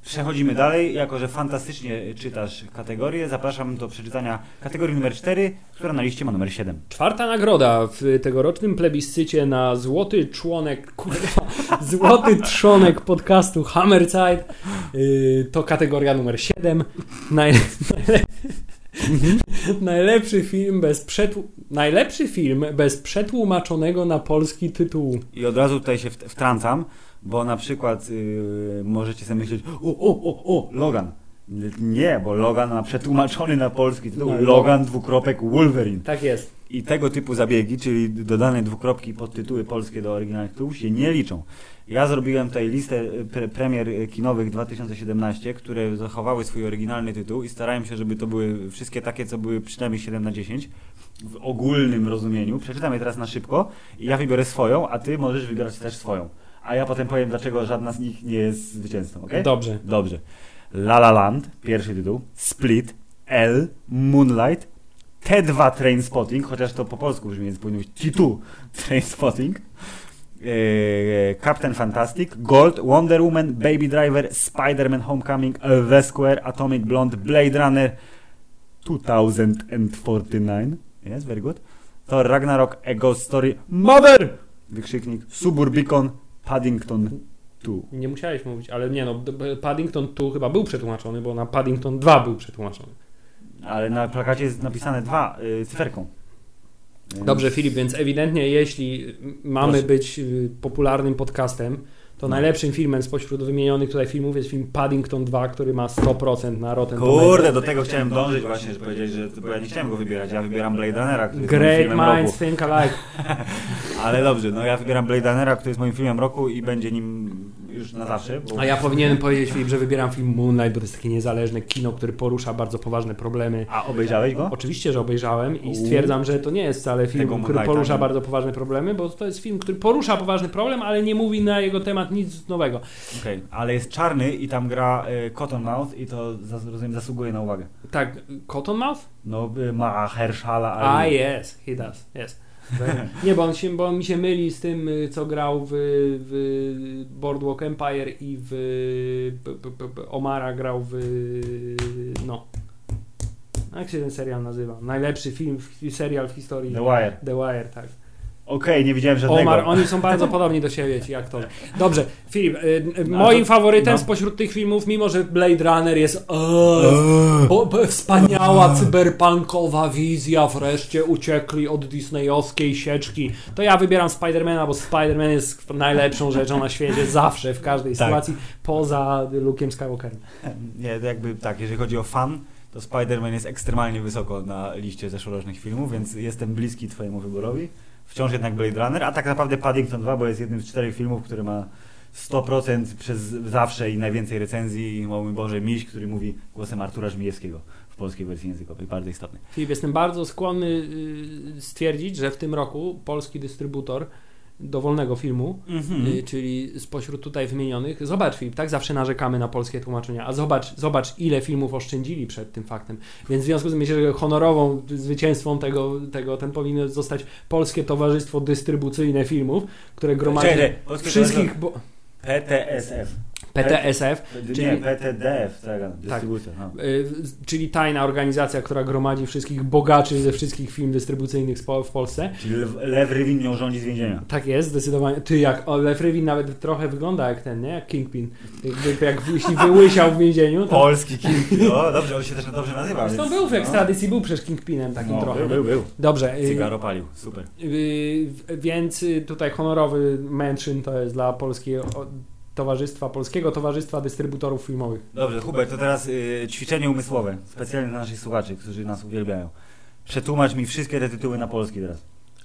Przechodzimy dalej, jako że fantastycznie czytasz kategorię, zapraszam do przeczytania kategorii numer 4, która na liście ma numer 7. Czwarta nagroda w tegorocznym plebiscycie na złoty członek, kurwa, złoty trzonek podcastu Hammerzeit yy, to kategoria numer 7. Naj, najle, najlepszy film bez przetłu, najlepszy film bez przetłumaczonego na polski tytułu. I od razu tutaj się wt- wtrącam, bo na przykład y, możecie sobie myśleć, o, o, o, o, Logan. Nie, bo Logan ma przetłumaczony na polski tytuł No, Logan dwukropek Wolverine. Tak jest. I tego typu zabiegi, czyli dodane dwukropki pod tytuły polskie do oryginalnych tytułów się nie liczą. Ja zrobiłem tutaj listę e, pre premier kinowych 2017, które zachowały swój oryginalny tytuł i starałem się, żeby to były wszystkie takie, co były przynajmniej 7 na 10 w ogólnym rozumieniu. Przeczytam je teraz na szybko i ja wybiorę swoją, a ty możesz wybrać też swoją. A ja potem powiem, dlaczego żadna z nich nie jest zwycięzcą, ok? Dobrze. Dobrze. La La Land, pierwszy tytuł. Split, L, Moonlight, T2 Trainspotting, chociaż to po polsku brzmi, więc powinno być T2 Trainspotting. Eee, Captain Fantastic, Gold, Wonder Woman, Baby Driver, Spider-Man Homecoming, The Square, Atomic Blonde, Blade Runner 2049. Yes, very good. Thor Ragnarok, A Ghost Story, Mother! Wykrzyknik, Suburbicon, Paddington 2. Nie musiałeś mówić, ale nie no, Paddington tu chyba był przetłumaczony, bo na Paddington 2 był przetłumaczony. Ale na plakacie jest napisane dwa y, cyferką. Więc- Dobrze, Filip, więc ewidentnie jeśli mamy Proszę. być y, popularnym podcastem, to No. najlepszym filmem spośród wymienionych tutaj filmów jest film Paddington 2, który ma 100% na Rotten Kurde, do tego chciałem dążyć właśnie, że powiedzieć, że bo ja nie chciałem go wybierać, ja wybieram Blade Runnera, który jest moim Great filmem roku. minds think alike. Ale dobrze, no ja wybieram Blade Runnera, który jest moim filmem roku i będzie nim już na zawsze. Bo... A ja powinienem powiedzieć, Filip, że wybieram film Moonlight, bo to jest takie niezależne kino, które porusza bardzo poważne problemy. A obejrzałeś go? Oczywiście, że obejrzałem i stwierdzam, że to nie jest wcale film, Tego który porusza nie. bardzo poważne problemy, bo to jest film, który porusza poważny problem, ale nie mówi na jego temat nic nowego. Okej, ale jest czarny i tam gra y, Cottonmouth i to rozumiem zasługuje na uwagę. Tak, Cottonmouth? No y, ma Hershala, A, yes, he does, yes. Nie, bo on, się, bo on mi się myli z tym, y, co grał w, w Boardwalk Empire i w b, b, b, Omara grał w no. Jak się ten serial nazywa? Najlepszy film, serial w historii. The Wire. The Wire, tak. Okej, nie widziałem żadnego. Omar, oni są bardzo podobni do siebie, ci aktorzy. Dobrze, Filip, y, y, No, moim to- faworytem no. spośród tych filmów, mimo że Blade Runner jest eee, bo, bo, wspaniała cyberpunkowa wizja, wreszcie uciekli od disneyowskiej sieczki, to ja wybieram Spidermana, bo Spiderman jest najlepszą rzeczą na świecie, zawsze, w każdej Tak. sytuacji, poza Luke'em Skywalkerem. Nie, jakby tak, jeżeli chodzi o fan, to Spider-Man jest ekstremalnie wysoko na liście zeszłorocznych filmów, więc jestem bliski twojemu wyborowi. Wciąż jednak Blade Runner, a tak naprawdę Paddington 2, bo jest jednym z czterech filmów, który ma 100% przez zawsze i najwięcej recenzji. O mój Boże, miś, który mówi głosem Artura Żmijewskiego w polskiej wersji językowej. Bardzo istotny. Filip, jestem bardzo skłonny y, stwierdzić, że w tym roku polski dystrybutor dowolnego filmu, Mhm. y, czyli spośród tutaj wymienionych, zobacz Filip, tak zawsze narzekamy na polskie tłumaczenia, a zobacz, zobacz ile filmów oszczędzili przed tym faktem. Więc w związku z tym myślę, że honorową zwycięstwą tego, tego ten powinno zostać Polskie Towarzystwo Dystrybucyjne Filmów, które gromadzi polskie wszystkich... Bo, PTSF. PTSF, Nie, Czyli- PTDF, tak, dystrybucja. No. y, czyli tajna organizacja, która gromadzi wszystkich bogaczy ze wszystkich firm dystrybucyjnych w Polsce. Czyli Lew, Lew Rywin nią rządzi z więzienia. Tak jest, zdecydowanie. Ty, jak o, Lew Rywin nawet trochę wygląda jak ten, nie? Jak Kingpin. Jakby, jak jeśli wyłysiał w więzieniu, to... Polski Kingpin. No, dobrze, on się też dobrze nazywa. Zresztą więc- był w no. ekstradycji, był przecież Kingpinem takim No, trochę. był, był, był. Dobrze, y, Cygaro palił, super. y, więc tutaj honorowy mention to jest dla polskiego towarzystwa, Polskiego Towarzystwa Dystrybutorów Filmowych. Dobrze, Hubert, to teraz y, ćwiczenie umysłowe, specjalnie dla naszych słuchaczy, którzy nas uwielbiają. Przetłumacz mi wszystkie te tytuły na polski teraz.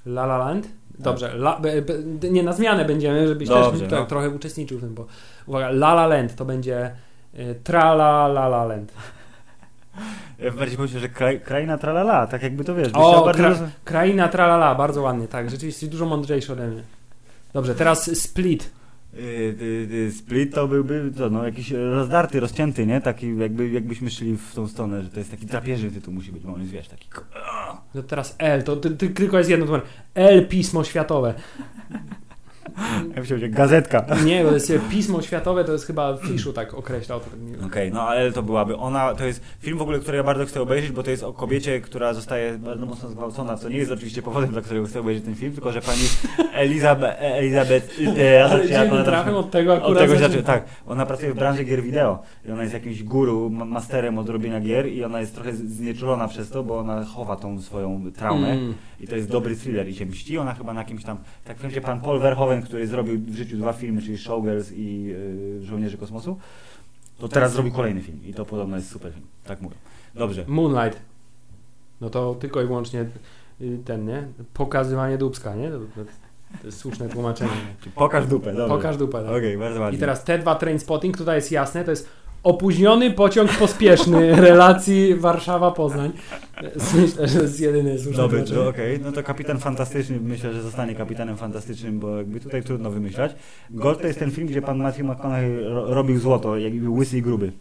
La La Land? Dobrze, la, be, be, nie na zmianę będziemy, żebyś Dobrze, też tak, no. trochę uczestniczył w tym, bo uwaga, La La Land to będzie y, Tra La La La Land. Ja bardziej że kraj, kraina tralala, tak jakby to wiesz. O, bardzo kra, roz- kraina Tra La La, bardzo ładnie, tak, rzeczywiście dużo mądrzejszy ode mnie. Dobrze, teraz Split. Y, y, y, Split to byłby to, no, jakiś rozdarty, rozcięty, nie? Taki jakby, jakbyśmy szli w tą stronę, że to jest taki drapieżny tytuł musi być, bo on jest, wiesz, taki... No teraz L, to ty, ty, tylko jest jedno. L Pismo Światowe. Ja myślałem, że gazetka. Nie, bo jest Pismo Światowe, to jest chyba Fiszu tak określał. To Okej, no ale to byłaby ona, to jest film w ogóle, który ja bardzo chcę obejrzeć, bo to jest o kobiecie, która zostaje bardzo mocno zgwałcona, co nie jest oczywiście powodem, dla którego chcę obejrzeć ten film, tylko że pani Elizabeth, Elizabeth ja pamiętam- trafem od tego akurat Od tego zaczyna- zaczy, tak. Ona pracuje w branży gier wideo i ona jest jakimś guru, ma- masterem od robienia gier i ona jest trochę znieczulona przez to, bo ona chowa tą swoją traumę Mm. i to jest dobry thriller i się mści. Ona chyba na kimś tam, tak w sensie pan Paul Verhoeven, który zrobił w życiu dwa filmy, czyli Showgirls i y, Żołnierze Kosmosu, to teraz zrobi kolejny film i to podobno jest super film, tak mówię. Dobrze. Moonlight. No to tylko i wyłącznie y, ten, nie? Pokazywanie dubska, nie? To, jest słuszne tłumaczenie. Pokaż dupę, dobrze. Pokaż dupę. Tak. Okej, bardzo ładnie. I teraz te dwa Trainspotting, tutaj jest jasne, to jest opóźniony pociąg pospieszny relacji Warszawa-Poznań. Myślę, że jest jedyny słuszny Dobry, okej. No to kapitan fantastyczny, myślę, że zostanie kapitanem fantastycznym, bo jakby tutaj trudno wymyślać. Gold to jest ten film, gdzie pan Matthew McConaughey ro robił złoto, jakby łysy i gruby.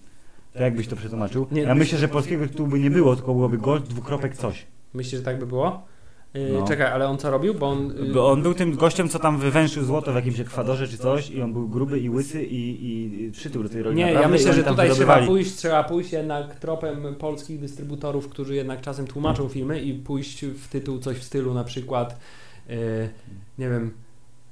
To jakbyś to przetłumaczył? Nie, ja myślę, że polskiego tytułu by nie było, tylko byłoby Gold dwukropek coś. Myślisz, że tak by było? Yy, No. Czekaj, ale on co robił? Bo on... Yy, Bo on był tym gościem, co tam wywęszył złoto w jakimś ekwadorze czy coś i on był gruby i łysy i, i, i przytył do tej roli Nie, ja naprawdę i myślę, że tutaj trzeba pójść, trzeba pójść jednak tropem polskich dystrybutorów, którzy jednak czasem tłumaczą filmy i pójść w tytuł coś w stylu na przykład yy, nie wiem,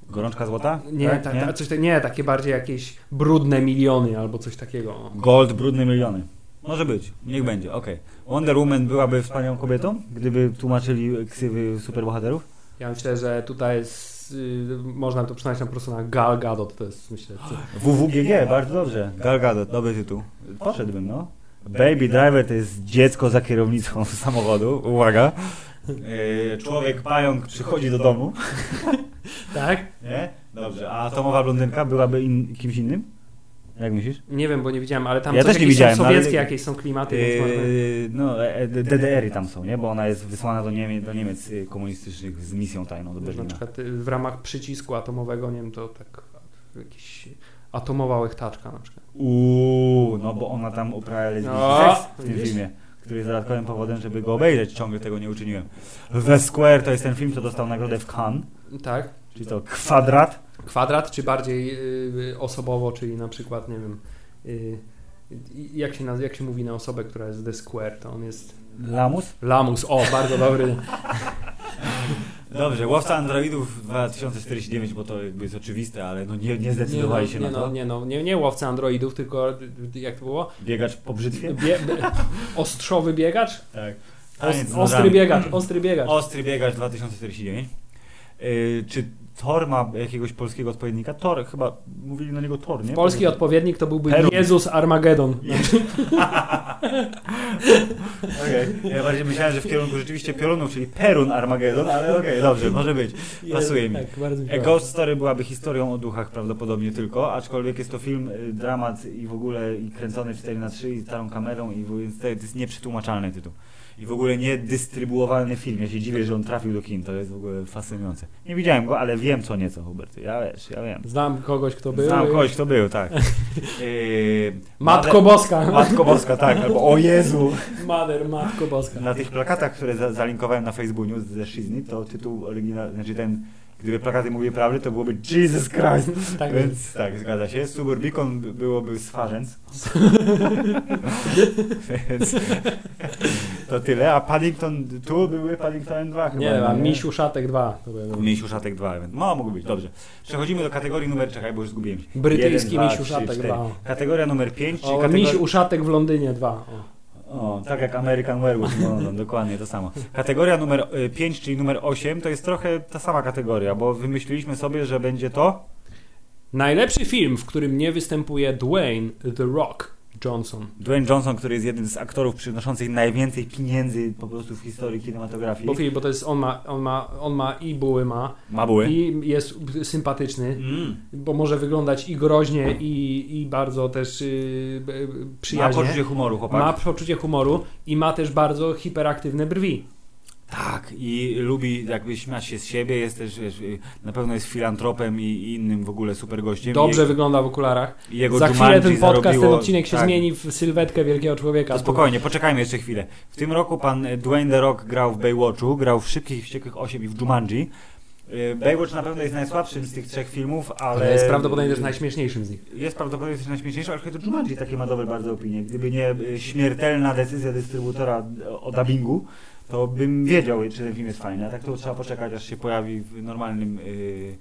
Gorączka złota? nie, Tak? ta, ta, coś, nie, takie bardziej jakieś brudne miliony albo coś takiego. Gold, brudne miliony. Może być, niech będzie, okej. Wonder Woman byłaby wspaniałą kobietą, gdyby tłumaczyli ksywy superbohaterów? Ja myślę, że tutaj jest, yy, można to przynajmniej po prostu na Gal Gadot, to jest myślę, co, WWGG, bardzo dobrze. Gal Gadot, dobry tytuł. Poszedłbym, no. Baby Driver to jest dziecko za kierownicą samochodu, uwaga. Yy, Człowiek pająk przychodzi do domu, tak? nie? Dobrze, a atomowa blondynka byłaby in, kimś innym? Jak myślisz? Nie wiem, bo nie widziałem, ale tam Ja coś też nie widziałem, są no, ale- sowieckie jakieś są klimaty. Yy, no, e, e, DDR-y tam są, nie? Bo ona jest wysłana do Niemiec, do Niemiec y, komunistycznych z misją tajną do Na Berlina. przykład y, w ramach przycisku atomowego, nie wiem, to tak jakiś atomowa łechtaczka na przykład. Uuu, no bo ona tam uprawia lesbijski O, seks w tym filmie, który jest dodatkowym powodem, żeby go obejrzeć. Ciągle tego nie uczyniłem. The Square to jest ten film, co dostał nagrodę w Cannes, Tak. czyli to kwadrat. Kwadrat, czy bardziej y, osobowo, czyli na przykład, nie wiem, y, jak, się naz- jak się mówi na osobę, która jest The Square, to on jest Lamus? Lamus. O, bardzo dobry. Dobrze, Łowca Androidów 2049, bo to jakby jest oczywiste, ale no nie, nie zdecydowali nie, się no, na nie, to. no, nie, no, nie, nie łowca androidów, tylko y, jak to było? Biegacz po brzytwie? Bie, bie, ostrzowy biegacz? Tak. Ost, ostry biegacz, ostry biegacz. Ostry biegacz 2049. Yy, czy Thor ma jakiegoś polskiego odpowiednika. Thor, chyba mówili na niego Thor, nie? Polski odpowiednik to byłby Perun. Jezus Armagedon. Okej. Ja bardziej myślałem, że w kierunku rzeczywiście piorunów, czyli Perun Armageddon, ale okej, dobrze, może być. Pasuje mi. Tak, bardzo mi Ghost Story byłaby historią o duchach prawdopodobnie tylko, aczkolwiek jest to film, y, dramat i w ogóle i kręcony 4 na 3 i starą kamerą i więc to jest nieprzetłumaczalny tytuł. I w ogóle niedystrybuowalny film. Ja się dziwię, że on trafił do kin. To jest w ogóle fascynujące. Nie widziałem go, ale wiem co nieco, Hubert. Ja wiesz, ja wiem. Znam kogoś, kto był. Znam kogoś, kto był, tak. Yy, Matko Boska. Matko Boska, tak. Albo o Jezu. Mother, Matko Boska. Na tych plakatach, które za, zalinkowałem na Facebooku ze Shizni, to tytuł oryginalny, znaczy ten, gdyby plakaty mówiły prawdę, to byłoby Jesus Christ. Tak Więc tak, zgadza się. Suburbicon by- byłoby swarzęc. Więc to tyle. A Paddington tu były Paddington 2 chyba. Nie a Misiu Szatek 2. To był Misiu Szatek 2. więc- No, mógł być, dobrze. Przechodzimy do kategorii numer, czekaj, bo już zgubiłem się. Brytyjski Jeden, Misiu Szatek cztery. 2. Kategoria numer 5, czyli O, kategoria... Misiu Uszatek w Londynie 2. O. O, tak jak American Werewolf, no, no, dokładnie to samo. Kategoria numer 5, czyli numer 8, to jest trochę ta sama kategoria, bo wymyśliliśmy sobie, że będzie to... Najlepszy film, w którym nie występuje Dwayne The Rock Johnson. Dwayne Johnson, który jest jednym z aktorów przynoszących najwięcej pieniędzy po prostu w historii kinematografii. Bo bo to jest, on ma, on ma, on ma i buły ma, Ma buły. i jest sympatyczny, Mm. bo może wyglądać i groźnie, i, i bardzo też yy, b- Ma przyjaźnie. poczucie humoru, chłopak. Ma poczucie humoru i ma też bardzo hiperaktywne brwi. Tak, i lubi jakby śmiać się z siebie, jest też, wiesz, y, na pewno jest filantropem i, i innym w ogóle super gościem. Dobrze I, wygląda w okularach. jego Za chwilę ten podcast, ten zarobiło- odcinek się tak. zmieni w sylwetkę wielkiego człowieka. To spokojnie, poczekajmy jeszcze chwilę. W tym roku pan Dwayne The Rock grał w Baywatchu, grał w Szybkich i Wściekłych 8 i w Jumanji. Y, Baywatch na pewno jest najsłabszym z tych trzech filmów, ale... Ale jest prawdopodobnie też najśmieszniejszym z nich. Jest prawdopodobnie też najśmieszniejszy, ale to Jumanji takie ma dobre bardzo opinie. Gdyby nie y, śmiertelna decyzja dystrybutora o- o dubbingu, to bym wiedział, czy ten film jest fajny. A tak to trzeba poczekać, aż się pojawi w normalnym, y,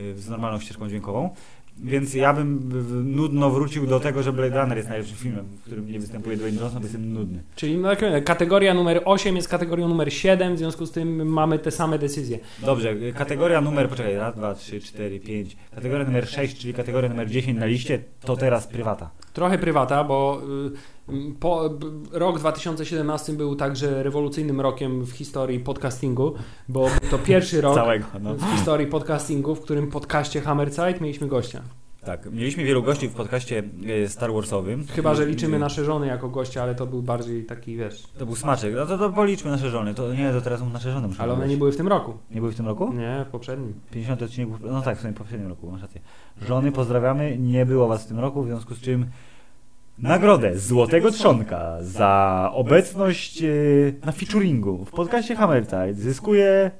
y, z normalną ścieżką dźwiękową. Więc ja bym nudno wrócił do tego, że Blade Runner jest najlepszym filmem, w którym nie występuje Dwayne Johnson, bo jestem nudny. Czyli no, tak, kategoria numer 8 jest kategorią numer 7, w związku z tym mamy te same decyzje. Dobrze, kategoria numer, poczekaj, raz, dwa, trzy, cztery, pięć. Kategoria numer 6, czyli kategoria numer 10 na liście, to teraz prywata. Trochę prywata, bo y, po, rok 2017 był także rewolucyjnym rokiem w historii podcastingu, bo to pierwszy rok Całego, no. w historii podcastingu, w którym podcaście Hammerzeit mieliśmy gościa. Tak, mieliśmy wielu gości w podcaście e, Star Warsowym. Chyba, że liczymy nasze żony jako gościa, ale to był bardziej taki, wiesz... To był smaczek. No to, to policzmy nasze żony. To nie, to teraz nasze żony muszą Ale one nie były w tym roku. nie były w tym roku? Nie, w poprzednim. 50 odcinek, no tak, w sumie w poprzednim roku, masz rację. Żony, pozdrawiamy, nie było was w tym roku, w związku z czym nagrodę Złotego Trzonka za obecność e, na featuringu w podcaście Hammertide zyskuje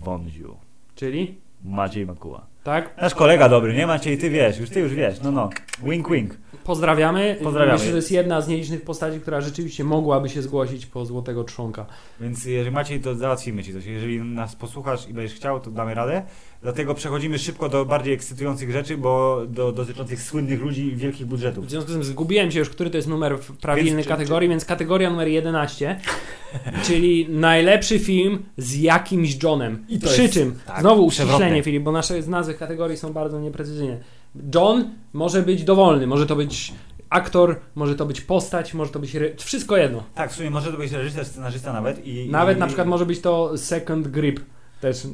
Wąziu, Czyli? Maciej Makuła. Tak? Nasz kolega dobry, nie Maciej, ty wiesz, już ty już wiesz, no no, wink wink. Pozdrawiamy. Pozdrawiamy. Myślę, że to jest jedna z nielicznych postaci, która rzeczywiście mogłaby się zgłosić po Złotego Trzonka. Więc jeżeli Maciej, to załatwimy ci coś. Jeżeli nas posłuchasz i będziesz chciał, to damy radę. Dlatego przechodzimy szybko do bardziej ekscytujących rzeczy, bo do dotyczących słynnych ludzi i wielkich budżetów. W związku z tym zgubiłem się już, który to jest numer w prawilnej Więc czy- kategorii, więc kategoria numer 11, czyli najlepszy film z jakimś Johnem. I to Przy jest- czym, tak, znowu uściślenie Filip, bo nasze nazwy kategorii są bardzo nieprecyzyjne. John może być dowolny, może to być aktor, może to być postać, może to być re... wszystko jedno. Tak, w sumie może to być reżyser, scenarzysta nawet. I, Nawet i, na przykład może być to second grip. Też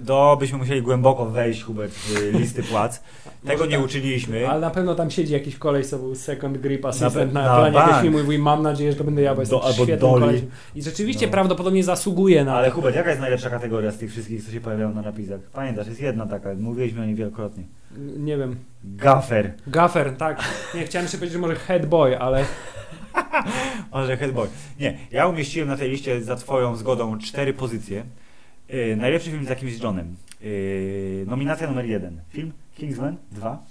Do byśmy musieli głęboko wejść, Hubert, w listy płac. Tego nie uczyliśmy. Ale na pewno tam siedzi jakiś koleś, co był second grip Na assistant pe- na, na planie jakiegoś filmu i mówi, mam nadzieję, że to będę ja, bo jestem Do- albo kolesiem. I rzeczywiście No. prawdopodobnie zasługuje na Ale. Hubert, jaka jest najlepsza kategoria z tych wszystkich, co się pojawiają na napisach? Pamiętasz, jest jedna taka, mówiliśmy o niej wielokrotnie. Nie wiem. Gaffer. Gaffer, tak. Nie, chciałem jeszcze powiedzieć, że może head boy, ale Może Headboy. Nie, ja umieściłem na tej liście za twoją zgodą cztery pozycje. Yy, najlepszy film z jakimś Johnem. Yy, nominacja numer jeden. Film Kingsman 2.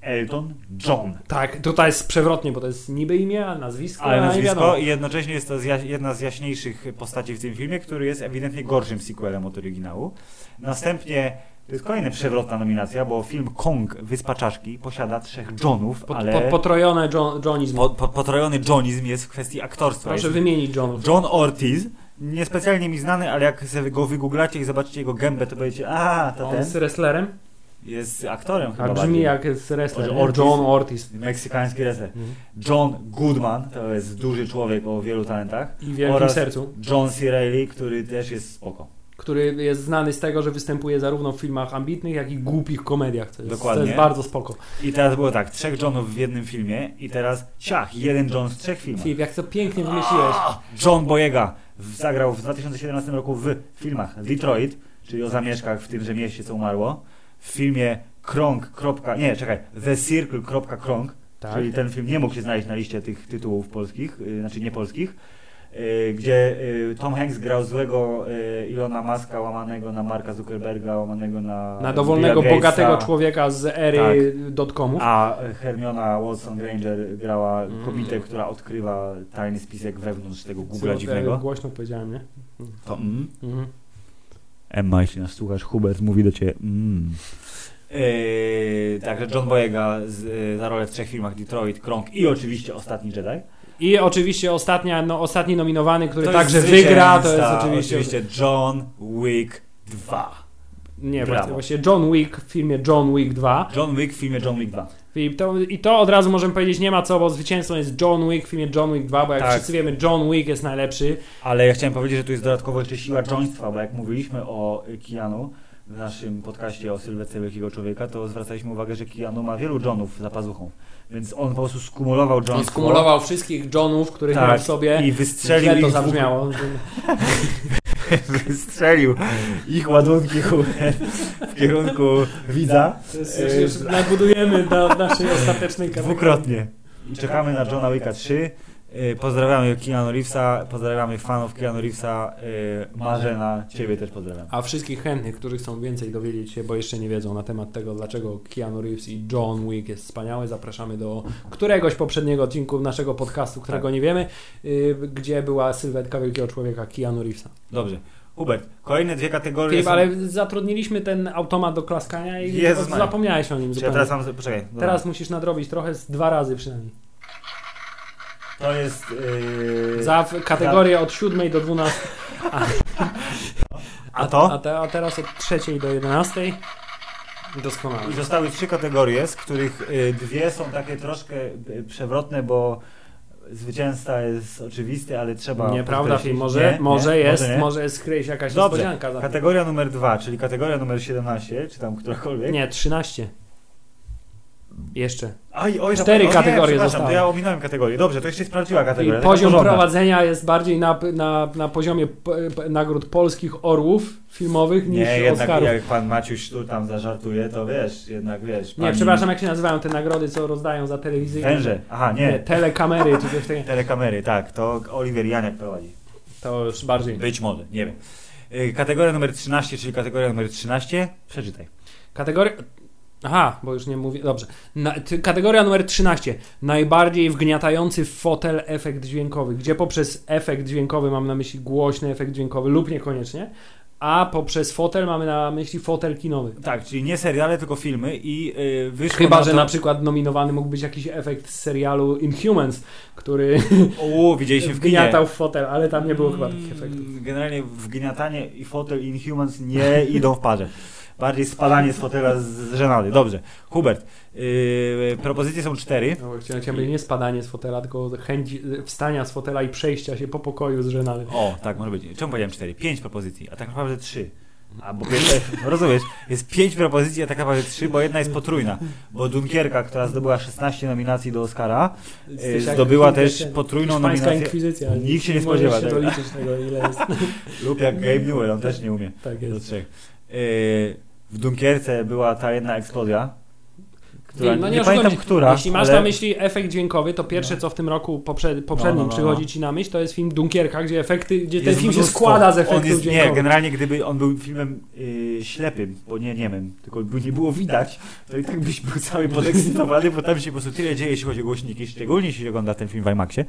Elton John. tak, tutaj jest przewrotnie, bo to jest niby imię, a nazwisko, Ale nazwisko i jednocześnie jest to jedna z jaśniejszych postaci w tym filmie, który jest ewidentnie gorszym sequelem od oryginału. Następnie to jest kolejna przewrotna nominacja, bo film Kong Wyspa Czaszki posiada trzech Johnów, ale po, potrojone John, Johnizm. po, potrojony Johnizm jest w kwestii aktorstwa. Proszę jest wymienić Johnów. John Ortiz, niespecjalnie mi znany, ale jak sobie go wygooglacie i zobaczycie jego gębę, to powiecie, a, to On ten jest wrestlerem? jest aktorem chyba A brzmi bardziej. jak jest wrestler. Ortiz. John Ortiz. Meksykański wrestler. Mhm. John Goodman, to jest duży człowiek o wielu talentach. I wielkim Oraz sercu. John C. Reilly, który też jest spoko. Który jest znany z tego, że występuje zarówno w filmach ambitnych, jak i głupich komediach. To jest, Dokładnie. To jest bardzo spoko. I teraz było tak, trzech Johnów w jednym filmie i teraz ciach, jeden John w trzech filmach. Filip, jak to pięknie wymyśliłeś. John Boyega zagrał w 2017 roku w filmach Detroit, czyli o zamieszkach w tymże mieście, co umarło. W filmie Krąg. kropka- Nie, czekaj. The Circle. kropka Krąg. Tak. Czyli ten film nie mógł się znaleźć na liście tych tytułów polskich, y, znaczy nie polskich. Y, Gdzie y, Tom Hanks grał złego y, Ilona Maska, łamanego na Marka Zuckerberga, łamanego na. Na dowolnego, bogatego człowieka z ery dotcomów. A Hermiona Watson Granger grała Mm. kobietę, która odkrywa tajny spisek wewnątrz tego Co, Google'a e, dziwnego. Głośno powiedziałem, nie? To mm. Mhm. Emma, jeśli nas słuchasz, Hubert mówi do ciebie mm. Yy, także John Boyega z, y, za rolę w trzech filmach Detroit, Krąg i oczywiście Ostatni Jedi. I oczywiście ostatnia, no, ostatni nominowany, który To także wygra, to jest oczywiście... oczywiście John Wick 2. Nie, Brawo. właśnie John Wick w filmie John Wick 2. John Wick w filmie John Wick 2. Filip, to, I to od razu możemy powiedzieć, nie ma co, bo zwycięzcą jest John Wick w filmie John Wick 2, bo jak Tak. wszyscy wiemy, John Wick jest najlepszy. Ale ja chciałem powiedzieć, że tu jest dodatkowo jeszcze siła joństwa, bo jak mówiliśmy o Keanu w naszym podcaście o sylwetce wielkiego człowieka, to zwracaliśmy uwagę, że Keanu ma wielu Johnów za pazuchą. Więc on po prostu skumulował joństwo. On skumulował wszystkich Johnów, których Tak, miał w sobie. i wystrzelił Źle to zabrzmiało. wystrzelił ich ładunki w kierunku widza To jest, już, już nadbudujemy do naszej ostatecznej kategorii. dwukrotnie. I czekamy na Johna Wicka 3. Yy, Pozdrawiamy Keanu Reevesa, pozdrawiamy fanów Keanu Reevesa, yy, Marzena, Ciebie też pozdrawiam. A wszystkich chętnych, którzy chcą więcej dowiedzieć się, bo jeszcze nie wiedzą na temat tego, dlaczego Keanu Reeves i John Wick jest wspaniały, zapraszamy do któregoś poprzedniego odcinku naszego podcastu, którego Tak. nie wiemy, yy, gdzie była sylwetka wielkiego człowieka Keanu Reevesa. Dobrze. Hubert, kolejne dwie kategorie Filip, są... ale zatrudniliśmy ten automat do klaskania i Jezus zapomniałeś o nim Czy ja zupełnie. teraz mam... Poczekaj. dobra. Teraz musisz nadrobić trochę z dwa razy przynajmniej. To jest... Yy... Za kategorię od 7 do 12. A to? A, te, a teraz od 3 do 11. Doskonale. I zostały trzy kategorie, z których y, dwie są takie troszkę y, przewrotne, bo zwycięzca jest oczywisty, ale trzeba. Nieprawda, film. Może, Nie? może Nie? jest, nie? może jest się jakaś Dobrze. niespodzianka. Za. Kategoria numer dwa, czyli kategoria numer 17, czy tam którakolwiek. Nie, 13. Jeszcze. Oj, oj, Cztery zapomniałem. kategorie nie, zostały. to ja ominąłem kategorię. Dobrze, to jeszcze jest prawdziwa I kategoria. taka poziom porządna. prowadzenia jest bardziej na, na, na poziomie p, p, nagród polskich orłów filmowych niż Nie, jednak Oscarów. jak pan Maciuś tu tam zażartuje, to wiesz, jednak wiesz. Nie, pani- przepraszam, jak się nazywają te nagrody, co rozdają za telewizyjne? Węże. Aha, nie. telekamery czy coś takiego. Telekamery, tak, to Oliver Janiak prowadzi. To już bardziej. Być może, nie wiem. Y, Kategoria numer 13, czyli kategoria numer 13. Przeczytaj. Kategoria. Aha, bo już nie mówię. Dobrze. Na, ty, kategoria numer 13. Najbardziej wgniatający w fotel efekt dźwiękowy, gdzie poprzez efekt dźwiękowy mam na myśli głośny efekt dźwiękowy lub niekoniecznie, a poprzez fotel mamy na myśli fotel kinowy. Tak, czyli nie seriale, tylko filmy i yy, wyszło Chyba, na że to... na przykład nominowany mógł być jakiś efekt z serialu Inhumans, który O, widzieliśmy w wgniatał w fotel, ale tam nie było chyba takich Mm, efektów. Generalnie wgniatanie i fotel Inhumans nie idą w parze. Bardziej spadanie z fotela z, z żenady. Dobrze. Hubert, yy, propozycje są cztery. No, chciałem chciałem nie spadanie z fotela, tylko chęć wstania z fotela i przejścia się po pokoju z żenady. O, tak może być. Czemu powiedziałem cztery? Pięć propozycji, a tak naprawdę trzy. A bo pierwsze, no rozumiesz, jest pięć propozycji, a tak naprawdę trzy, bo jedna jest potrójna. Bo Dunkierka, która zdobyła 16 nominacji do Oscara, jak zdobyła też potrójną nominację. inkwizycja. Nikt się nie spodziewa tego. doliczyć tego, ile jest. lub jak Gabe Newell, on też nie umie. Tak Do jest. trzech. Yy, w Dunkierce była ta jedna eksplozja, która, no nie, nie pamiętam się. która, Jeśli masz ale na myśli efekt dźwiękowy, to pierwsze co w tym roku poprze- poprzednim No, no, no, przychodzi no. ci na myśl, to jest film Dunkierka, gdzie efekty, gdzie ten film się mnóstwo. składa z efektów jest, Nie, dźwiękowych. generalnie gdyby on był filmem yy, ślepym, bo nie niemym, tylko by nie było widać, to i tak byś był cały podekscytowany, bo tam się po prostu tyle dzieje, jeśli chodzi o głośniki, szczególnie jeśli ogląda ten film w IMAXie,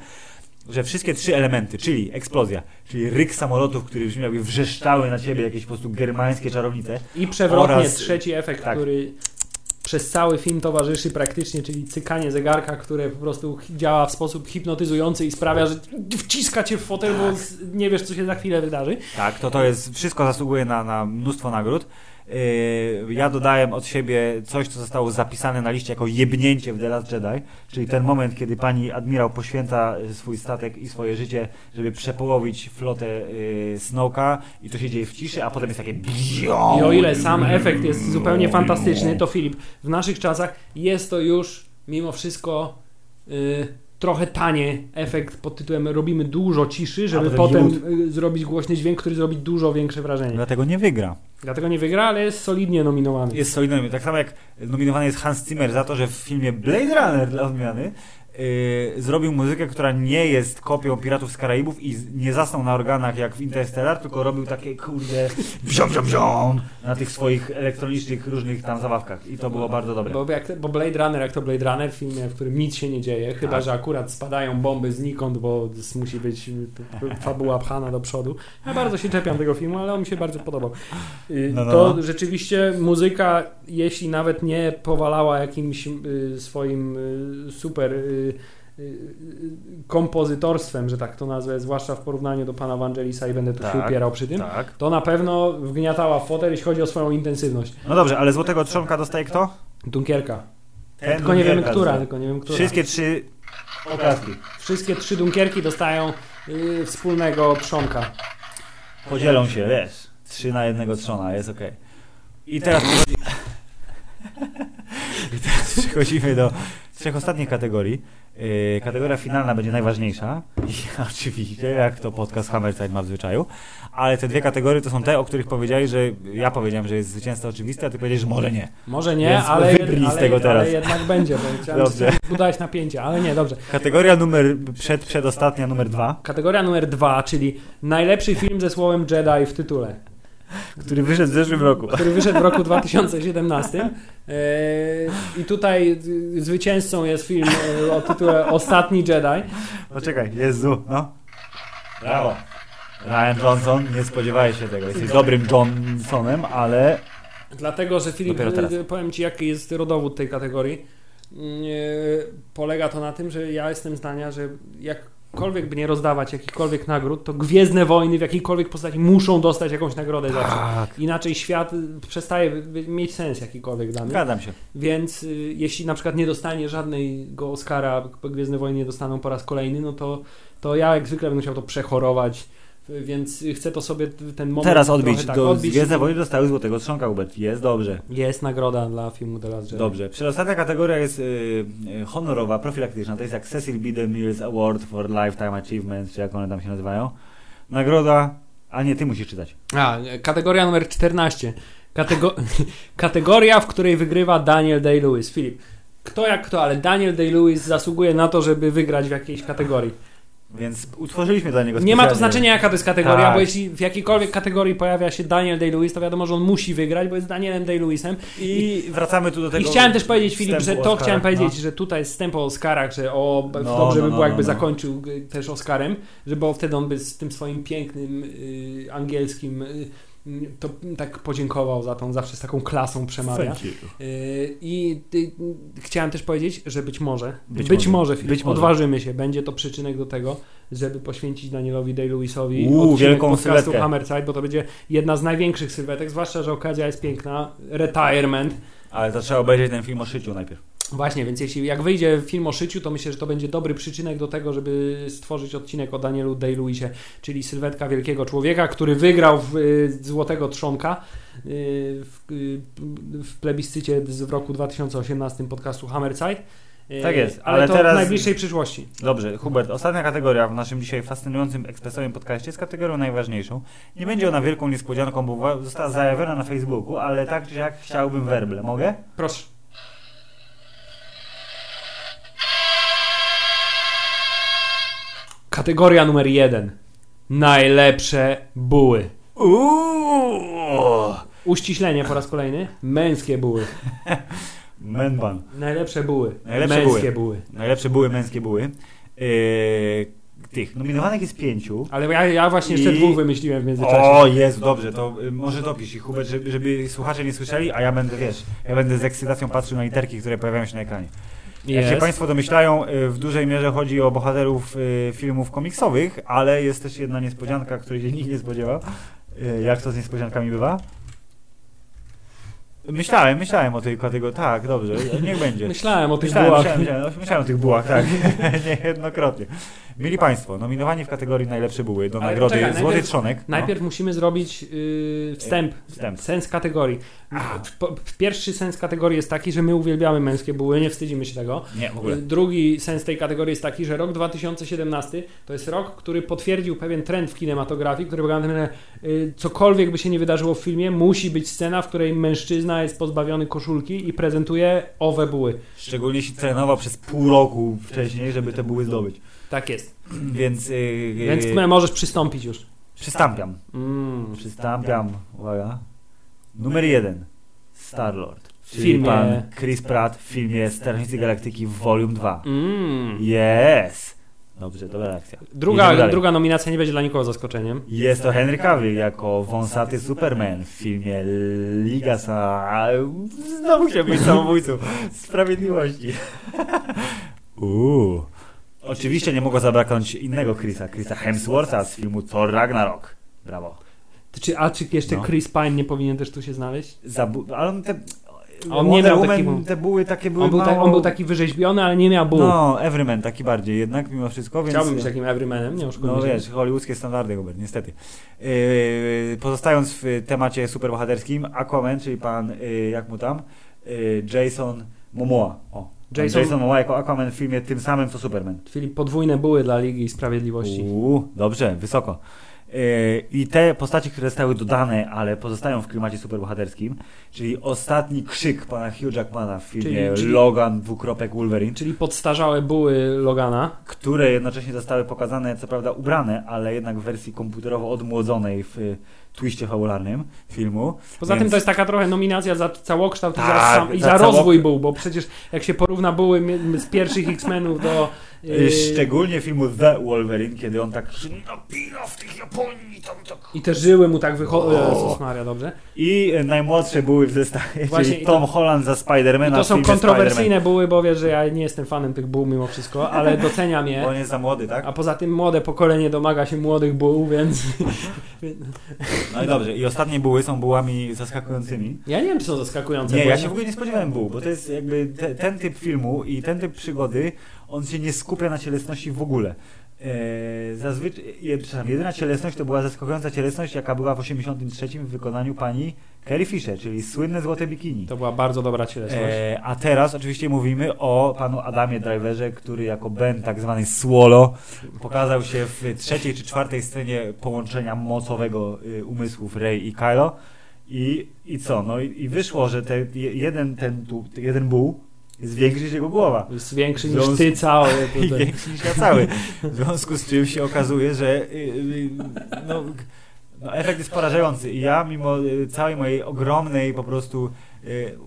że wszystkie trzy elementy, czyli eksplozja, czyli ryk samolotów, które brzmiał jakby wrzeszczały na ciebie jakieś po prostu germańskie czarownice, I przewrotnie oraz- trzeci efekt, tak. który przez cały film towarzyszy praktycznie, czyli cykanie zegarka, które po prostu działa w sposób hipnotyzujący i sprawia, że wciska cię w fotel, bo z- nie wiesz, co się za chwilę wydarzy. Tak, to to jest, wszystko zasługuje na, na mnóstwo nagród. Yy, ja dodałem od siebie coś, co zostało zapisane na liście jako jebnięcie w The Last Jedi, czyli ten moment, kiedy pani admirał poświęca y, swój statek i swoje życie, żeby przepołowić flotę yy, Snowka i to się dzieje w ciszy, a potem jest takie I o ile sam efekt jest zupełnie fantastyczny, to Filip, w naszych czasach jest to już mimo wszystko y, trochę tanie efekt pod tytułem robimy dużo ciszy, żeby potem y, zrobić głośny dźwięk, który zrobi dużo większe wrażenie. Dlatego nie wygra. Dlatego nie wygra, ale jest solidnie nominowany. Jest solidny. Tak samo jak nominowany jest Hans Zimmer za to, że w filmie Blade Runner dla odmiany yy, zrobił muzykę, która nie jest kopią Piratów z Karaibów i z- nie zasnął na organach jak w Interstellar, tylko robił takie kurde bziom, bziom, bziom na tych swoich elektronicznych różnych tam zabawkach i to było bardzo dobre. Bo, jak, bo Blade Runner, jak to Blade Runner, w filmie, w którym nic się nie dzieje, chyba Tak. że akurat spadają bomby znikąd, bo musi być y, fabuła pchana do przodu. Ja bardzo się czepiam tego filmu, ale on mi się bardzo podobał. Y, No, no, to no. rzeczywiście muzyka, jeśli nawet nie powalała jakimś y, swoim y, super y, y, kompozytorstwem, że tak to nazwę, zwłaszcza w porównaniu do pana Vangelisa i będę tu się Tak, upierał przy tym, Tak. to na pewno wgniatała w fotel, jeśli chodzi o swoją intensywność. No dobrze, ale złotego trzonka dostaje kto? Dunkierka. Ten tylko nie wiemy, Dunkierka która, tylko nie wiem, która. Wszystkie trzy oklaski. Wszystkie trzy Dunkierki dostają y, wspólnego trzonka. Podzielą się, wiesz. Trzy na jednego trzona, jest okej. I teraz przechodzi... I teraz przechodzimy do trzech ostatnich kategorii. Yy, kategoria finalna będzie najważniejsza. I oczywiście, jak to podcast Hammerside ma w zwyczaju. Ale te dwie kategorie to są te, o których powiedziałeś, że ja powiedziałem, że jest zwycięzca oczywisty, a ty powiedziałeś, że może nie. Może nie, Więc ale, wybrnij z ale, tego teraz. ale jednak będzie, bo chciałem Dobrze. budować napięcie, ale nie, dobrze. Kategoria numer, przed, przedostatnia, numer dwa, Kategoria numer dwa, czyli najlepszy film ze słowem Jedi w tytule, który wyszedł w zeszłym roku. który wyszedł w roku 2017. Yy, I tutaj y, zwycięzcą jest film y, o tytule Ostatni Jedi. Poczekaj, Jezu, no. Brawo. Ryan Johnson, nie spodziewałeś się tego. Jesteś dobrym Johnsonem, ale Dlatego, że Filip, powiem Ci, jaki jest rodowód tej kategorii. Y, Polega to na tym, że ja jestem zdania, że jakkolwiek by nie rozdawać jakichkolwiek nagród, to Gwiezdne Wojny w jakiejkolwiek postaci muszą dostać jakąś nagrodę zawsze. tak. Inaczej świat y, przestaje mieć sens jakikolwiek dla mnie. Zgadzam się. Więc y, jeśli na przykład nie dostanie żadnego Oscara, Gwiezdne Wojny nie dostaną po raz kolejny, no to, to ja jak zwykle będę musiał to przechorować. Więc chcę to sobie ten moment Teraz odbić. tak do odbić. Wojny dostały Złotego Trzonka, Hubert. Jest dobrze. Jest nagroda dla filmu The Last Jedi. Dobrze. Przedostatnia kategoria jest y, y, honorowa, profilaktyczna. To jest jak Cecil B. DeMille's Award for Lifetime Achievement, czy jak one tam się nazywają. Nagroda... A nie, ty musisz czytać. A, kategoria numer 14. Katego kategoria, w której wygrywa Daniel Day-Lewis. Filip, kto jak kto, ale Daniel Day-Lewis zasługuje na to, żeby wygrać w jakiejś kategorii. Więc utworzyliśmy dla niego Nie ma to znaczenia, jaka to jest kategoria, Tak. bo jeśli w jakiejkolwiek kategorii pojawia się Daniel Day-Lewis, to wiadomo, że on musi wygrać, bo jest Danielem Day-Lewisem. I wracamy tu do I tego... chciałem też powiedzieć, Filip, że to chciałem powiedzieć, No. że tutaj jest wstęp o Oscarach, że o, No, dobrze no, by no, było, jakby no, no. zakończył y, też Oscarem, że bo wtedy on by z tym swoim pięknym y, angielskim y, to tak podziękował za tą, zawsze z taką klasą przemawia. Y, I chciałem też powiedzieć, że być może, Być być, może. może, Być może. odważymy się, będzie to przyczynek do tego, żeby poświęcić Danielowi Day-Lewisowi wielką podcastu sylwetkę. Hammerside, bo to będzie jedna z największych sylwetek, zwłaszcza, że okazja jest piękna, retirement. Ale to trzeba obejrzeć ten film o szyciu najpierw. Właśnie, więc jeśli jak wyjdzie film o szyciu, to myślę, że to będzie dobry przyczynek do tego, żeby stworzyć odcinek o Danielu Day-Lewisie, czyli sylwetka wielkiego człowieka, który wygrał w y, Złotego Trzonka y, w, y, w plebiscycie w roku 2018 podcastu Hammerside. Tak jest, ale, ale to teraz- w najbliższej przyszłości. Dobrze, Hubert, ostatnia kategoria w naszym dzisiaj fascynującym ekspresowym podcaście jest kategorią najważniejszą. Nie będzie ona wielką niespodzianką, bo została zajawiona na Facebooku, ale tak czy jak chciałbym werble. Mogę? Proszę. Kategoria numer jeden. Najlepsze buły. Uuuu! Uściślenie po raz kolejny. Męskie buły. Menban. Najlepsze buły. Najlepsze Męskie buły. Najlepsze były męskie były. Yy, tych nominowanych jest pięciu. Ale ja, ja właśnie jeszcze I- dwóch wymyśliłem w międzyczasie. O, jest, dobrze, to y, może dopisz ich, Hubert, żeby, żeby słuchacze nie słyszeli, a ja będę, wiesz, ja będę z ekscytacją patrzył na literki, które pojawiają się na ekranie. Jak się. Państwo domyślają, y, w dużej mierze chodzi o bohaterów y, filmów komiksowych, ale jest też jedna niespodzianka, której się nikt nie spodziewał. Y, Jak to z niespodziankami bywa? Myślałem, myślałem o tej kategorii. Tak, dobrze, niech będzie. Myślałem o tych Myślałem, bułach. myślałem, myślałem, myślałem o tych bułach, tak. Niejednokrotnie. Mieli Państwo, nominowani w kategorii najlepsze buły do Ale nagrody czekaj, Złoty najpierw- Trzonek. No. Najpierw musimy zrobić yy, wstęp, Wstęp. sens kategorii. Po- Pierwszy sens kategorii jest taki, że my uwielbiamy męskie buły, nie wstydzimy się tego. Nie, w ogóle. Drugi sens tej kategorii jest taki, że rok 2017 to jest rok, który potwierdził pewien trend w kinematografii, który polega na tym, że y, cokolwiek by się nie wydarzyło w filmie, musi być scena, w której mężczyzna jest pozbawiony koszulki i prezentuje owe buły. Szczególnie jeśli trenował przez pół roku wcześniej, żeby te buły zdobyć. Tak jest. Więc, yy, Więc możesz przystąpić już. przystąpiam. Mm. Przystąpiam. Uwaga. Numer jeden. Star-Lord. W filmie- pan Chris Pratt w filmie Strażnicy Galaktyki Volume 2. Mm. Yes! Dobrze, dobra reakcja. Druga, druga nominacja nie będzie dla nikogo zaskoczeniem. Jest to Henry Cavill jako wąsaty Superman w filmie Liga Sa... Znowu chciałem być samobójcą Sprawiedliwości. Uuu. Oczywiście nie mogło zabraknąć innego Chrisa, Chrisa Hemswortha z filmu Thor Ragnarok. Brawo. Czy, a czy jeszcze No. Chris Pine nie powinien też tu się znaleźć? Zabu- ale on te... On nie Wonder miał Woman, takiego- te były takie były On był, mało... on był taki wyrzeźbiony, ale nie miał ból. No, Everyman taki bardziej jednak mimo wszystko, więc... Chciałbym być takim everymanem, nie oszukujmy No wiesz, hollywoodzkie standardy, Hubert, niestety. Yy, pozostając w temacie superbohaterskim, Aquaman, czyli pan, yy, jak mu tam, yy, Jason Momoa. O, Jason... Jason- Momoa jako Aquaman w filmie tym samym co Superman. Czyli podwójne buły dla Ligi Sprawiedliwości. Uuu, dobrze, wysoko. Yy, I te postaci, które zostały dodane, ale pozostają w klimacie superbohaterskim, czyli ostatni krzyk pana Hugh Jackmana w filmie Czyli- czyli- Logan dwukropek Wolverine, Czyli podstarzałe buły Logana. które jednocześnie zostały pokazane, co prawda ubrane, ale jednak w wersji komputerowo odmłodzonej w twiście fabularnym filmu. Poza Więc- tym to jest taka trochę nominacja za całokształt i za, Tak, sam, i za za całok- rozwój buł, bo przecież jak się porówna buły mi- z pierwszych X-Menów do... Y, yy, Szczególnie filmu The Wolverine, kiedy on tak się napina w tych Japonii, tam tak... I te żyły mu tak wychodzą. Jezus Maria, dobrze. I y, najmłodsze były w zestawie, Właśnie czyli i Tom to- Holland za Spidermana To w są kontrowersyjne buły, bo wiesz, że ja nie jestem fanem tych buł mimo wszystko, ale doceniam je. Bo on jest za młody, tak? A poza tym młode pokolenie domaga się młodych buł, więc No i dobrze. I ostatnie buły są bułami zaskakującymi. ja nie wiem, czy są zaskakujące. Nie, ja się w ogóle nie spodziewałem buł, bo to jest jakby te, ten typ filmu i ten typ przygody, on się nie skupia na cielesności w ogóle. Eee, zazwyczaj, przepraszam, jedyna cielesność to była zaskakująca cielesność, jaka była w 83 w wykonaniu pani Carrie Fisher, czyli słynne złote bikini. To była bardzo dobra cielesność. Eee, a teraz oczywiście mówimy o panu Adamie Driverze, który jako Ben tak zwany Swolo pokazał się w trzeciej czy czwartej scenie połączenia mocowego y, umysłów Rey i Kylo. I, I co? No i, i wyszło, że te, je- jeden, ten, tu, jeden buł jest większy niż jego głowa. Jest większy niż ty cały tutaj. większy niż ja cały. W związku z czym się okazuje, że y, y, no, no, efekt jest porażający. I ja, mimo y, całej mojej ogromnej po prostu,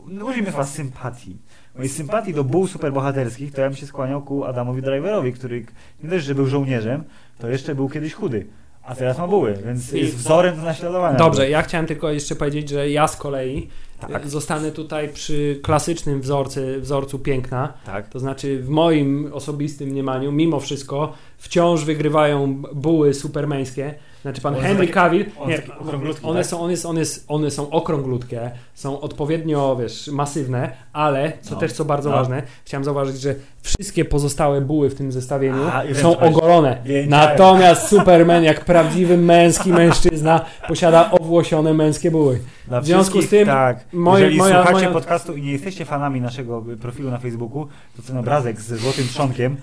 no, użyjmy chyba sympatii, mojej sympatii do buł superbohaterskich, to ja bym się skłaniał ku Adamowi Driverowi, który nie dość, że był żołnierzem, to jeszcze był kiedyś chudy. A teraz ma buły, więc I- jest wzorem do naśladowania. Dobrze, ja chciałem tylko jeszcze powiedzieć, że ja z kolei Tak. e, zostanę tutaj przy klasycznym wzorcy, wzorcu piękna. Tak. To znaczy w moim osobistym mniemaniu, mimo wszystko, wciąż wygrywają buły supermeńskie. Znaczy pan Henry takie- Cavill, one nie, są takie okrąglutkie, one, tak? są, one, są, one, one są okrąglutkie, są odpowiednio, wiesz, masywne, ale, co No. też co bardzo No. ważne, chciałem zauważyć, że wszystkie pozostałe buły w tym zestawieniu A, są ogolone. Natomiast Superman, jak prawdziwy męski mężczyzna, posiada owłosione męskie buły. Dla W związku z tym tak, moje- jeżeli moja- słuchacie moja- podcastu i nie jesteście fanami naszego profilu na Facebooku, to ten obrazek ze złotym trzonkiem,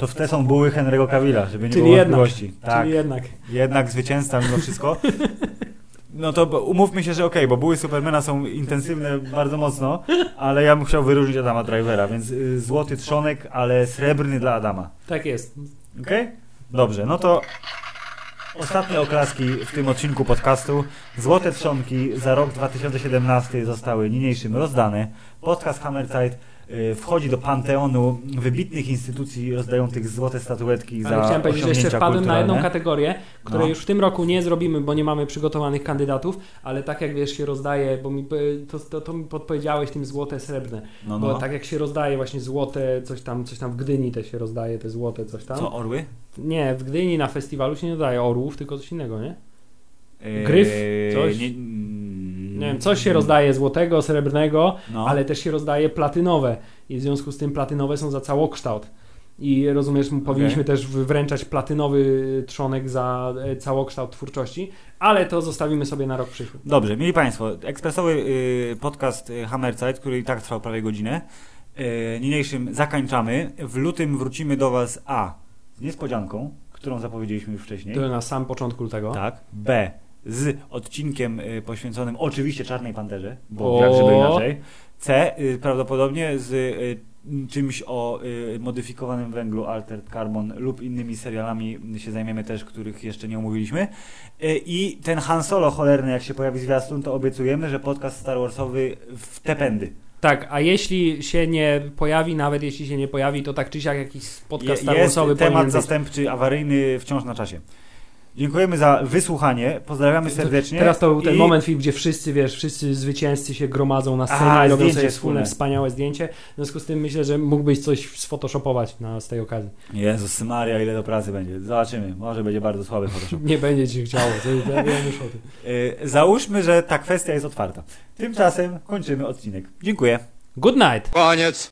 to w te są buły Henry'ego Cavilla, żeby nie Czyli było jednak, wątpliwości. Tak, Czyli jednak. jednak zwycięzca mimo wszystko. No to umówmy się, że okej, bo buły Supermana są intensywne bardzo mocno, ale ja bym chciał wyróżnić Adama Drivera, więc y, złoty trzonek, ale srebrny dla Adama. Tak jest. Okej? Dobrze, no to ostatnie oklaski w tym odcinku podcastu. Złote trzonki za rok 2017 zostały niniejszym rozdane. Podcast Hammerzeit wchodzi do panteonu wybitnych instytucji rozdających złote statuetki Ale za chciałem powiedzieć, że jeszcze wpadłem na jedną kulturalne. kategorię, której No. już w tym roku nie zrobimy, bo nie mamy przygotowanych kandydatów, ale tak jak wiesz się rozdaje, bo mi, to, to, to mi podpowiedziałeś tym złote, srebrne, No, bo no. tak jak się rozdaje właśnie złote, coś tam, coś tam w Gdyni też się rozdaje, te złote, coś tam. Co, orły? Nie, w Gdyni na festiwalu się nie daje orłów, tylko coś innego, nie? Yy, Gryf? Coś? Nie, Nie wiem, coś się rozdaje złotego, srebrnego, no. ale też się rozdaje platynowe i w związku z tym platynowe są za całokształt. I rozumiesz, powinniśmy też wręczać platynowy trzonek za e, całokształt twórczości, ale to zostawimy sobie na rok przyszły. Dobrze, mieli Państwo, ekspresowy y, podcast y, Hammerzeit, który i tak trwał prawie godzinę. Y, niniejszym zakończamy. W lutym wrócimy do Was A. Z niespodzianką, którą zapowiedzieliśmy już wcześniej. To na sam początku lutego. Tak. B. Z odcinkiem y, poświęconym oczywiście Czarnej Panterze, bo O! jak żeby inaczej. C. Y, prawdopodobnie z y, czymś o modyfikowanym węglu Altered Carbon lub innymi serialami się zajmiemy też, których jeszcze nie omówiliśmy. I ten Han Solo cholerny, jak się pojawi zwiastun, to obiecujemy, że podcast Star Warsowy w te pędy. Tak, a jeśli się nie pojawi, nawet jeśli się nie pojawi, to tak czy siak jakiś podcast Star jest Warsowy powinien temat zastępczy, awaryjny, wciąż na czasie. Dziękujemy za wysłuchanie, pozdrawiamy serdecznie. Teraz to był ten I- moment, film, gdzie wszyscy, wiesz, wszyscy zwycięzcy się gromadzą na scenie A, i robią zdjęcie sobie wspólne. wspaniałe zdjęcie. W związku z tym myślę, że mógłbyś coś sfotoshopować na, z tej okazji. Jezus Maria, ile do pracy będzie. Zobaczymy. Może będzie bardzo słaby Photoshop. Nie będzie ci chciało, to wiem już o tym. Yy, załóżmy, że ta kwestia jest otwarta. Tymczasem kończymy odcinek. Dziękuję. Good night! Koniec.